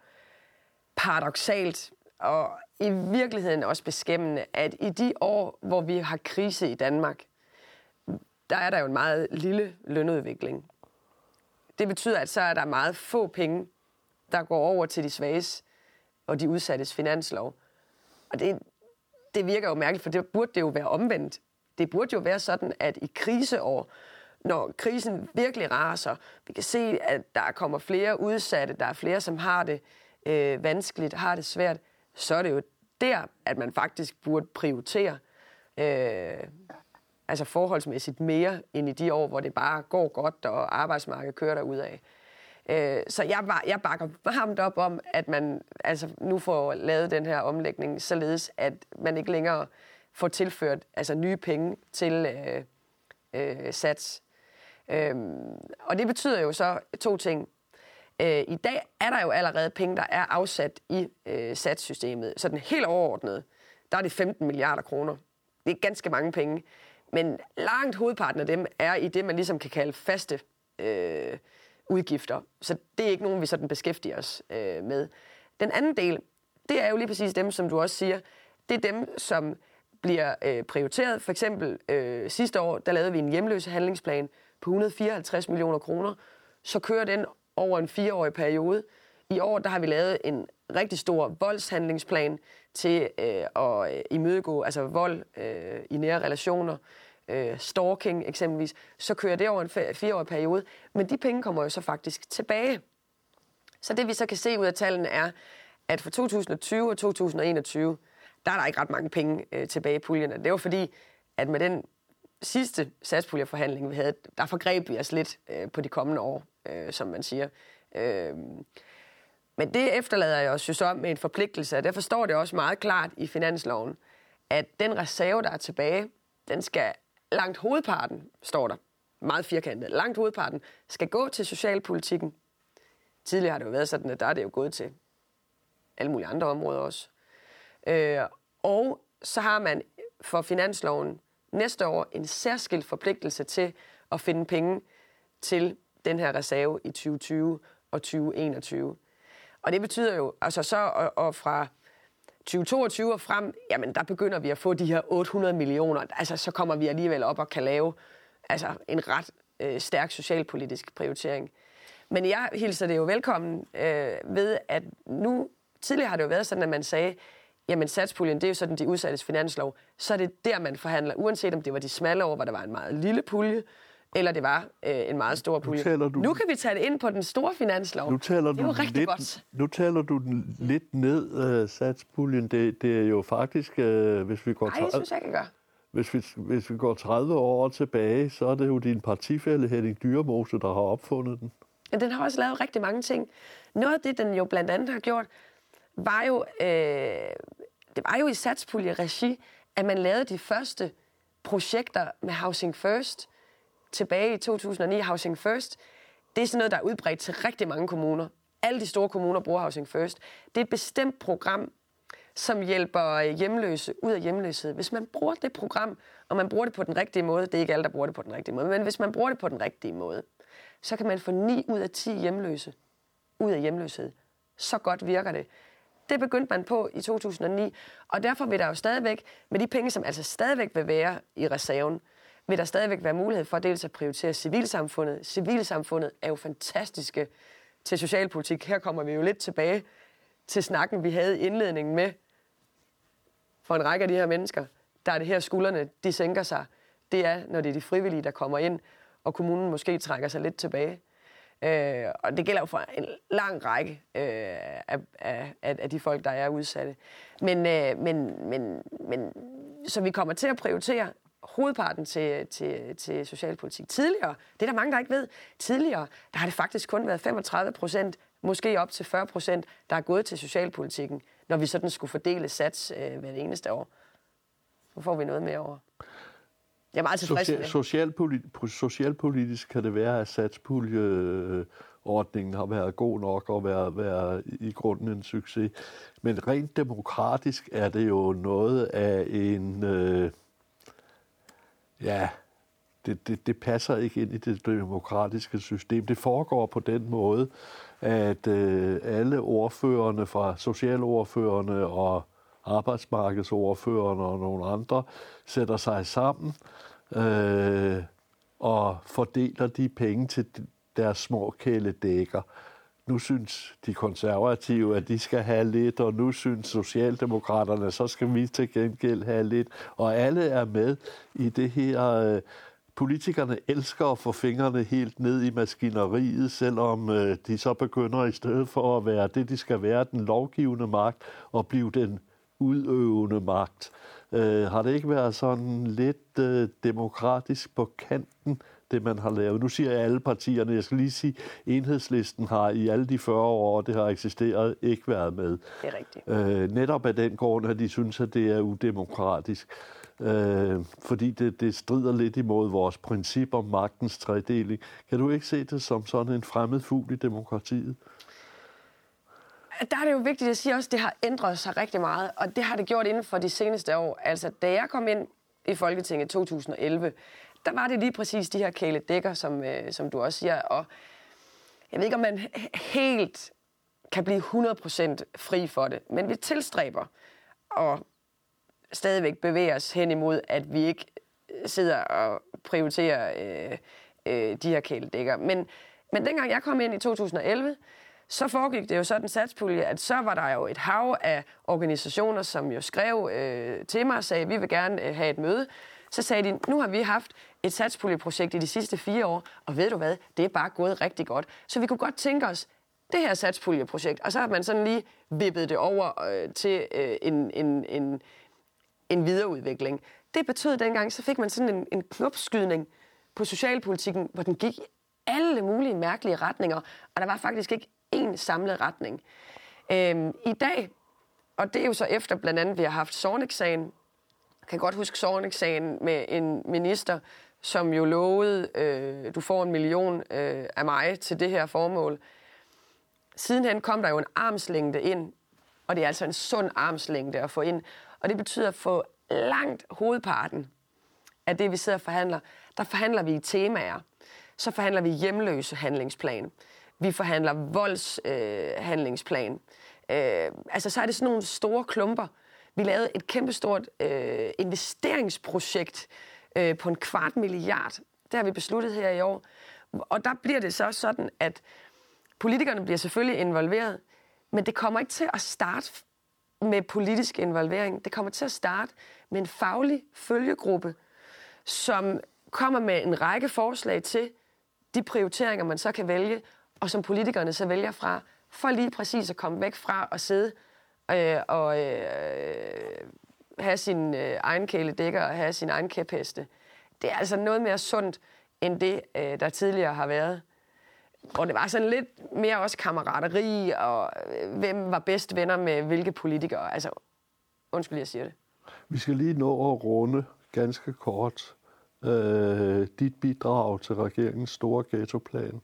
paradoxalt og i virkeligheden også beskæmmende, at i de år, hvor vi har krise i Danmark, der er der jo en meget lille lønudvikling. Det betyder, at så er der meget få penge, der går over til de svages og de udsattes finanslov. Og det, det virker jo mærkeligt, for det burde det jo være omvendt. Det burde jo være sådan, at i kriseår, når krisen virkelig raser, vi kan se, at der kommer flere udsatte, der er flere, som har det øh, vanskeligt, har det svært, så er det jo der, at man faktisk burde prioritere øh, altså forholdsmæssigt mere end i de år, hvor det bare går godt, og arbejdsmarkedet kører der af. Øh, så jeg, var, jeg bakker varmt op om, at man altså, nu får lavet den her omlægning, således at man ikke længere får tilført altså, nye penge til øh, øh, sats. Øh, og det betyder jo så to ting. Øh, I dag er der jo allerede penge, der er afsat i øh, satssystemet. Så den helt overordnede, der er det 15 milliarder kroner. Det er ganske mange penge. Men langt hovedparten af dem er i det, man ligesom kan kalde faste øh, udgifter. Så det er ikke nogen, vi sådan beskæftiger os øh, med. Den anden del, det er jo lige præcis dem, som du også siger, det er dem, som bliver øh, prioriteret. For eksempel øh, sidste år, der lavede vi en hjemløse handlingsplan på 154 millioner kroner. Så kører den over en fireårig periode. I år der har vi lavet en rigtig stor voldshandlingsplan til øh, at imødegå altså vold øh, i nære relationer, øh, stalking eksempelvis, så kører det over en fireårig periode. Men de penge kommer jo så faktisk tilbage. Så det vi så kan se ud af tallene er, at for 2020 og 2021, der er der ikke ret mange penge øh, tilbage i puljerne. Det var fordi, at med den sidste satspuljeforhandling, vi havde, der forgreb vi os lidt øh, på de kommende år, øh, som man siger. Øh, men det efterlader jeg os jo så med en forpligtelse, og derfor står det også meget klart i finansloven, at den reserve, der er tilbage, den skal langt hovedparten, står der, meget firkantet, langt hovedparten, skal gå til socialpolitikken. Tidligere har det jo været sådan, at der er det jo gået til alle mulige andre områder også. Øh, og så har man for finansloven næste år en særskilt forpligtelse til at finde penge til den her reserve i 2020 og 2021. Og det betyder jo, altså så og, og fra 2022 og frem, jamen der begynder vi at få de her 800 millioner. Altså så kommer vi alligevel op og kan lave altså, en ret øh, stærk socialpolitisk prioritering. Men jeg hilser det jo velkommen øh, ved, at nu, tidligere har det jo været sådan, at man sagde, jamen satspuljen, det er jo sådan de udsattes finanslov, så er det der, man forhandler, uanset om det var de smalle år, hvor der var en meget lille pulje, eller det var øh, en meget stor pulje. Nu, du, nu kan vi tage det ind på den store finanslov. Nu taler det er jo rigtig lidt, godt. Nu taler du den lidt ned, uh, satspuljen. Det, det er jo faktisk, uh, hvis vi går... Nej, det synes jeg ikke, gør. Hvis vi, hvis vi går 30 år tilbage, så er det jo din partifælde Henning Dyremose, der har opfundet den. Ja, den har også lavet rigtig mange ting. Noget af det, den jo blandt andet har gjort, var jo, øh, det var jo i satspulje-regi, at man lavede de første projekter med Housing First, tilbage i 2009, Housing First, det er sådan noget, der er udbredt til rigtig mange kommuner. Alle de store kommuner bruger Housing First. Det er et bestemt program, som hjælper øh, hjemløse ud af hjemløshed. Hvis man bruger det program, og man bruger det på den rigtige måde, det er ikke alle, der bruger det på den rigtige måde, men hvis man bruger det på den rigtige måde, så kan man få 9 ud af 10 hjemløse ud af hjemløshed. Så godt virker det. Det begyndte man på i 2009, og derfor vil der jo stadigvæk, med de penge, som altså stadigvæk vil være i reserven, vil der stadigvæk være mulighed for dels at prioritere civilsamfundet. Civilsamfundet er jo fantastiske til socialpolitik. Her kommer vi jo lidt tilbage til snakken, vi havde i indledningen med for en række af de her mennesker. Der er det her, skuldrene de sænker sig. Det er, når det er de frivillige, der kommer ind, og kommunen måske trækker sig lidt tilbage. Øh, og det gælder jo for en lang række øh, af, af, af de folk, der er udsatte. Men, øh, men, men, men, så vi kommer til at prioritere hovedparten til, til, til socialpolitik. Tidligere, det er der mange, der ikke ved, tidligere, der har det faktisk kun været 35 procent, måske op til 40 procent, der er gået til socialpolitikken, når vi sådan skulle fordele sats øh, hver eneste år. Nu får vi noget mere over. Jeg er meget tilfreds Social, med socialpolitisk, socialpolitisk kan det være, at satspuljeordningen har været god nok og været, været i grunden en succes. Men rent demokratisk er det jo noget af en... Øh, ja, det, det, det passer ikke ind i det demokratiske system. Det foregår på den måde, at øh, alle ordførerne fra socialordførerne og arbejdsmarkedsordførerne og nogle andre sætter sig sammen øh, og fordeler de penge til deres små kæledækker. Nu synes de konservative, at de skal have lidt, og nu synes socialdemokraterne, så skal vi til gengæld have lidt. Og alle er med i det her øh, politikerne elsker at få fingrene helt ned i maskineriet, selvom øh, de så begynder i stedet for at være det, de skal være, den lovgivende magt, og blive den udøvende magt. Øh, har det ikke været sådan lidt øh, demokratisk på kanten, det man har lavet? Nu siger jeg alle partierne, jeg skal lige sige, enhedslisten har i alle de 40 år, det har eksisteret, ikke været med. Det er rigtigt. Øh, netop af den grund, at de synes, at det er udemokratisk øh, fordi det, det strider lidt imod vores princip om magtens tredeling. Kan du ikke se det som sådan en fremmed fugl i demokratiet? Der er det jo vigtigt at sige også, at det har ændret sig rigtig meget, og det har det gjort inden for de seneste år. Altså, da jeg kom ind i Folketinget i 2011, der var det lige præcis de her kæledækker, som, øh, som du også siger, og jeg ved ikke, om man helt kan blive 100% fri for det, men vi tilstræber og stadigvæk bevæge os hen imod, at vi ikke sidder og prioriterer øh, øh, de her kæledækker. Men, men dengang jeg kom ind i 2011, så foregik det jo sådan satspulje, at så var der jo et hav af organisationer, som jo skrev øh, til mig og sagde, vi vil gerne øh, have et møde. Så sagde de, nu har vi haft et satspuljeprojekt i de sidste fire år, og ved du hvad, det er bare gået rigtig godt. Så vi kunne godt tænke os, det her satspuljeprojekt, og så har man sådan lige vippet det over øh, til øh, en, en, en, en videreudvikling. Det betød dengang, så fik man sådan en, en knopskydning på socialpolitikken, hvor den gik i alle mulige mærkelige retninger, og der var faktisk ikke én samlet retning. Øhm, I dag, og det er jo så efter blandt andet, vi har haft Sornik-sagen, jeg kan godt huske Sornik-sagen med en minister, som jo lovede, øh, du får en million øh, af mig til det her formål. Sidenhen kom der jo en armslængde ind, og det er altså en sund armslængde at få ind. Og det betyder at få langt hovedparten af det, vi sidder og forhandler, der forhandler vi i temaer. Så forhandler vi hjemløse handlingsplan. Vi forhandler voldshandlingsplan. Øh, øh, altså, så er det sådan nogle store klumper. Vi lavede et kæmpestort øh, investeringsprojekt øh, Øh, på en kvart milliard. Det har vi besluttet her i år. Og der bliver det så sådan, at politikerne bliver selvfølgelig involveret, men det kommer ikke til at starte med politisk involvering. Det kommer til at starte med en faglig følgegruppe, som kommer med en række forslag til de prioriteringer, man så kan vælge, og som politikerne så vælger fra, for lige præcis at komme væk fra at sidde øh, og øh, have sin øh, egen kæledækker og have sin egen kæpheste. Det er altså noget mere sundt, end det, øh, der tidligere har været. Hvor det var sådan lidt mere også kammerateri, og øh, hvem var bedst venner med hvilke politikere. Altså, undskyld, jeg siger det. Vi skal lige nå at runde ganske kort øh, dit bidrag til regeringens store ghettoplan.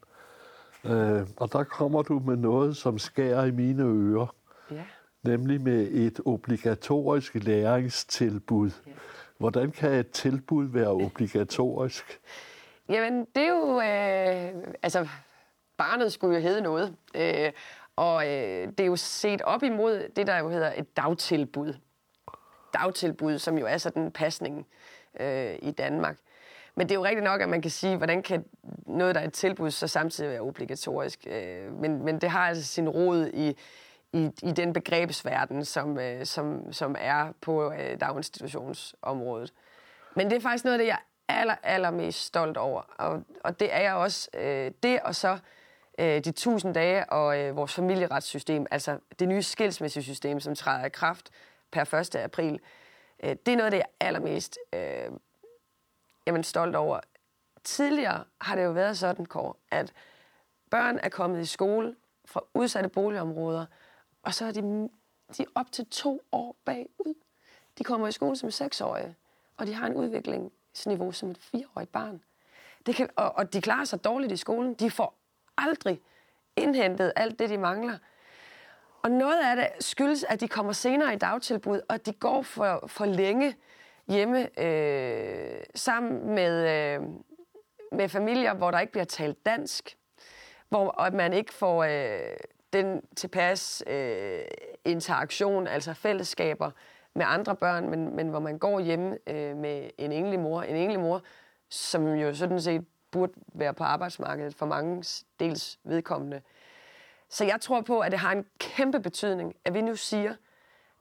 Øh, og der kommer du med noget, som skærer i mine ører. Ja. Nemlig med et obligatorisk læringstilbud. Ja. Hvordan kan et tilbud være obligatorisk? Jamen, det er jo... Øh, altså, barnet skulle jo hedde noget. Øh, og øh, det er jo set op imod det, der jo hedder et dagtilbud. Dagtilbud, som jo er sådan en pasning øh, i Danmark. Men det er jo rigtigt nok, at man kan sige, hvordan kan noget, der er et tilbud, så samtidig være obligatorisk. Øh, men, men det har altså sin rod i, i, i den begrebsverden, som, øh, som, som er på øh, daginstitutionsområdet. Men det er faktisk noget af det, jeg er aller, allermest stolt over. Og, og det er jeg også. Øh, det og så øh, de 1000 dage og øh, vores familieretssystem, altså det nye skilsmissesystem, som træder i kraft per 1. april, øh, det er noget af det, jeg er allermest øh, jamen, stolt over. Tidligere har det jo været sådan, Kåre, at børn er kommet i skole fra udsatte boligområder, og så er de, de er op til to år bagud. De kommer i skole som seksårige, og de har en udviklingsniveau som et fireårigt barn. Det kan, og, og de klarer sig dårligt i skolen. De får aldrig indhentet alt det, de mangler. Og noget af det skyldes, at de kommer senere i dagtilbud, og de går for, for længe hjemme øh, sammen med, øh, med familier, hvor der ikke bliver talt dansk, hvor at man ikke får øh, den tilpas øh, interaktion, altså fællesskaber med andre børn, men, men hvor man går hjemme øh, med en enlig mor, en enlig mor, som jo sådan set burde være på arbejdsmarkedet for mange dels vedkommende. Så jeg tror på, at det har en kæmpe betydning, at vi nu siger,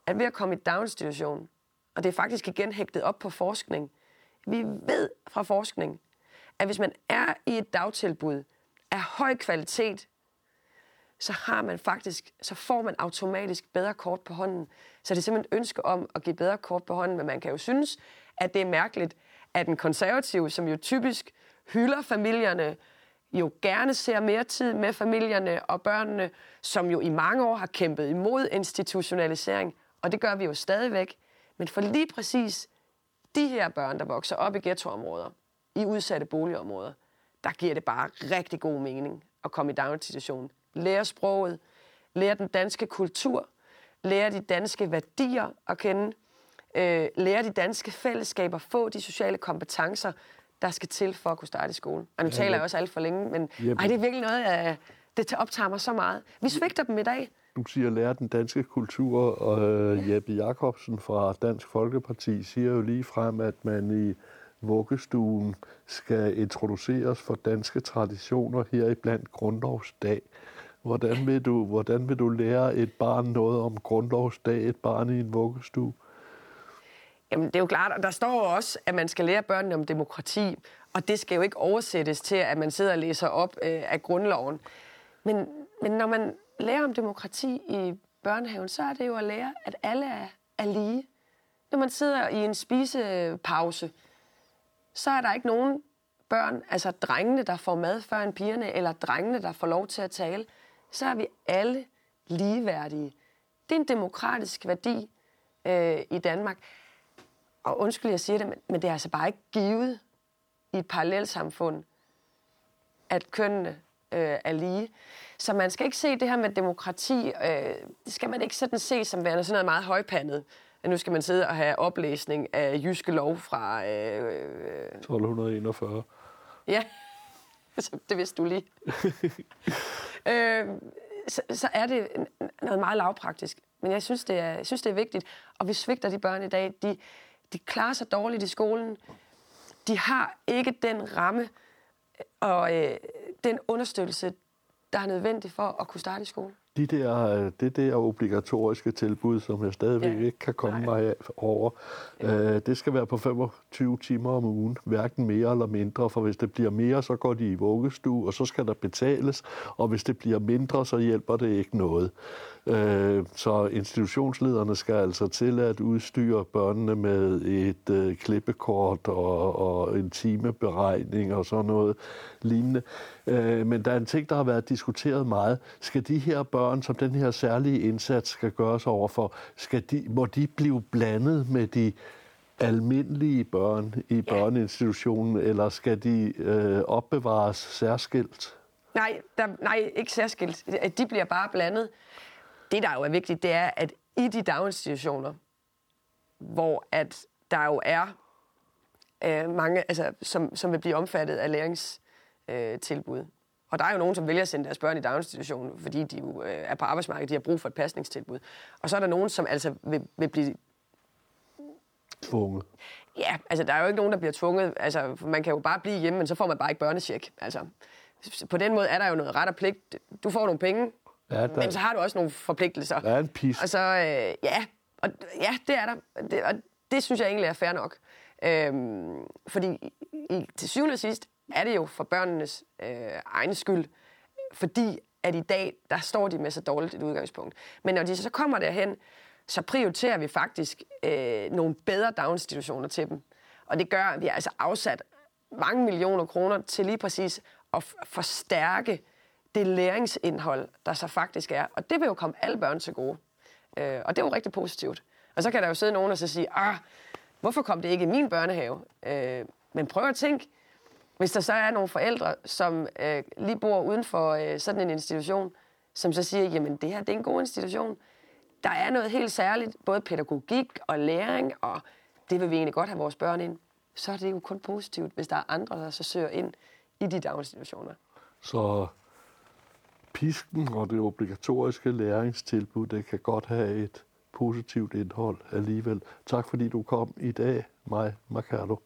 at ved at komme i daginstitution, og det er faktisk igen hægtet op på forskning, vi ved fra forskning, at hvis man er i et dagtilbud af høj kvalitet, så har man faktisk, så får man automatisk bedre kort på hånden. Så det er simpelthen ønske om at give bedre kort på hånden, men man kan jo synes, at det er mærkeligt, at en konservativ, som jo typisk hylder familierne, jo gerne ser mere tid med familierne og børnene, som jo i mange år har kæmpet imod institutionalisering, og det gør vi jo stadigvæk. Men for lige præcis de her børn, der vokser op i ghettoområder, i udsatte boligområder, der giver det bare rigtig god mening at komme i daginstitution. Lære sproget, lære den danske kultur, lære de danske værdier at kende, øh, lære de danske fællesskaber, få de sociale kompetencer, der skal til for at kunne starte i skole. Og nu ja, taler jeg også alt for længe, men ej, det er virkelig noget, af, det optager mig så meget. Vi svigter dem i dag. Du siger lære den danske kultur, og øh, Jeppe Jacobsen fra Dansk Folkeparti siger jo lige frem, at man i vuggestuen skal introduceres for danske traditioner her i blandt grundlovsdag. Hvordan vil, du, hvordan vil du lære et barn noget om grundlovsdag, et barn i en vuggestue? Jamen, det er jo klart, og der står også, at man skal lære børnene om demokrati, og det skal jo ikke oversættes til, at man sidder og læser op øh, af grundloven. Men, men når man lærer om demokrati i børnehaven, så er det jo at lære, at alle er, er lige. Når man sidder i en spisepause, så er der ikke nogen børn, altså drengene, der får mad før en pigerne, eller drengene, der får lov til at tale. Så er vi alle ligeværdige. Det er en demokratisk værdi øh, i Danmark og undskyld, jeg siger det, men det er altså bare ikke givet i et parallelsamfund, at kønnene øh, er lige. Så man skal ikke se det her med demokrati, øh, det skal man ikke sådan se som værende sådan noget meget højpandet. At nu skal man sidde og have oplæsning af jyske lov fra... Øh, 1241. Ja, det vidste du lige. øh, så, så er det noget meget lavpraktisk. Men jeg synes, det er, jeg synes, det er vigtigt. Og vi svigter de børn i dag. De, de klarer sig dårligt i skolen. De har ikke den ramme og øh, den understøttelse, der er nødvendig for at kunne starte i skole. De der, det der obligatoriske tilbud, som jeg stadigvæk ja. ikke kan komme Nej. mig over, ja. øh, det skal være på 25 timer om ugen, hverken mere eller mindre, for hvis det bliver mere, så går de i vuggestue, og så skal der betales, og hvis det bliver mindre, så hjælper det ikke noget. Øh, så institutionslederne skal altså til at udstyre børnene med et øh, klippekort og, og en timeberegning og sådan noget lignende. Øh, men der er en ting, der har været diskuteret meget. Skal de her børn, som den her særlige indsats skal gøres overfor, skal de, må de blive blandet med de almindelige børn i børneinstitutionen, eller skal de øh, opbevares særskilt? Nej, der, nej, ikke særskilt. De bliver bare blandet det, der jo er vigtigt, det er, at i de daginstitutioner, hvor at der jo er øh, mange, altså, som, som vil blive omfattet af læringstilbud. Øh, og der er jo nogen, som vælger at sende deres børn i daginstitutionen, fordi de jo øh, er på arbejdsmarkedet, de har brug for et pasningstilbud. Og så er der nogen, som altså vil, vil blive... Tvunget. Ja, altså der er jo ikke nogen, der bliver tvunget. Altså, man kan jo bare blive hjemme, men så får man bare ikke børnecheck. Altså, på den måde er der jo noget ret og pligt. Du får nogle penge, Ja, der... Men så har du også nogle forpligtelser. Der er en pis. Og så, øh, ja, og, ja, det er der. Det, og det synes jeg egentlig er fair nok. Øhm, fordi i, til syvende og sidst er det jo for børnenes øh, egen skyld. Fordi at i dag, der står de med så dårligt et udgangspunkt. Men når de så kommer derhen, så prioriterer vi faktisk øh, nogle bedre daginstitutioner til dem. Og det gør, at vi har altså afsat mange millioner kroner til lige præcis at forstærke det læringsindhold, der så faktisk er. Og det vil jo komme alle børn til gode. Øh, og det er jo rigtig positivt. Og så kan der jo sidde nogen og så sige, ah, hvorfor kom det ikke i min børnehave? Øh, men prøv at tænke, hvis der så er nogle forældre, som øh, lige bor uden for øh, sådan en institution, som så siger, jamen det her det er en god institution. Der er noget helt særligt, både pædagogik og læring, og det vil vi egentlig godt have vores børn ind. Så er det jo kun positivt, hvis der er andre, der så søger ind i de daginstitutioner. Så pisken og det obligatoriske læringstilbud, det kan godt have et positivt indhold alligevel. Tak fordi du kom i dag, mig, Mercado.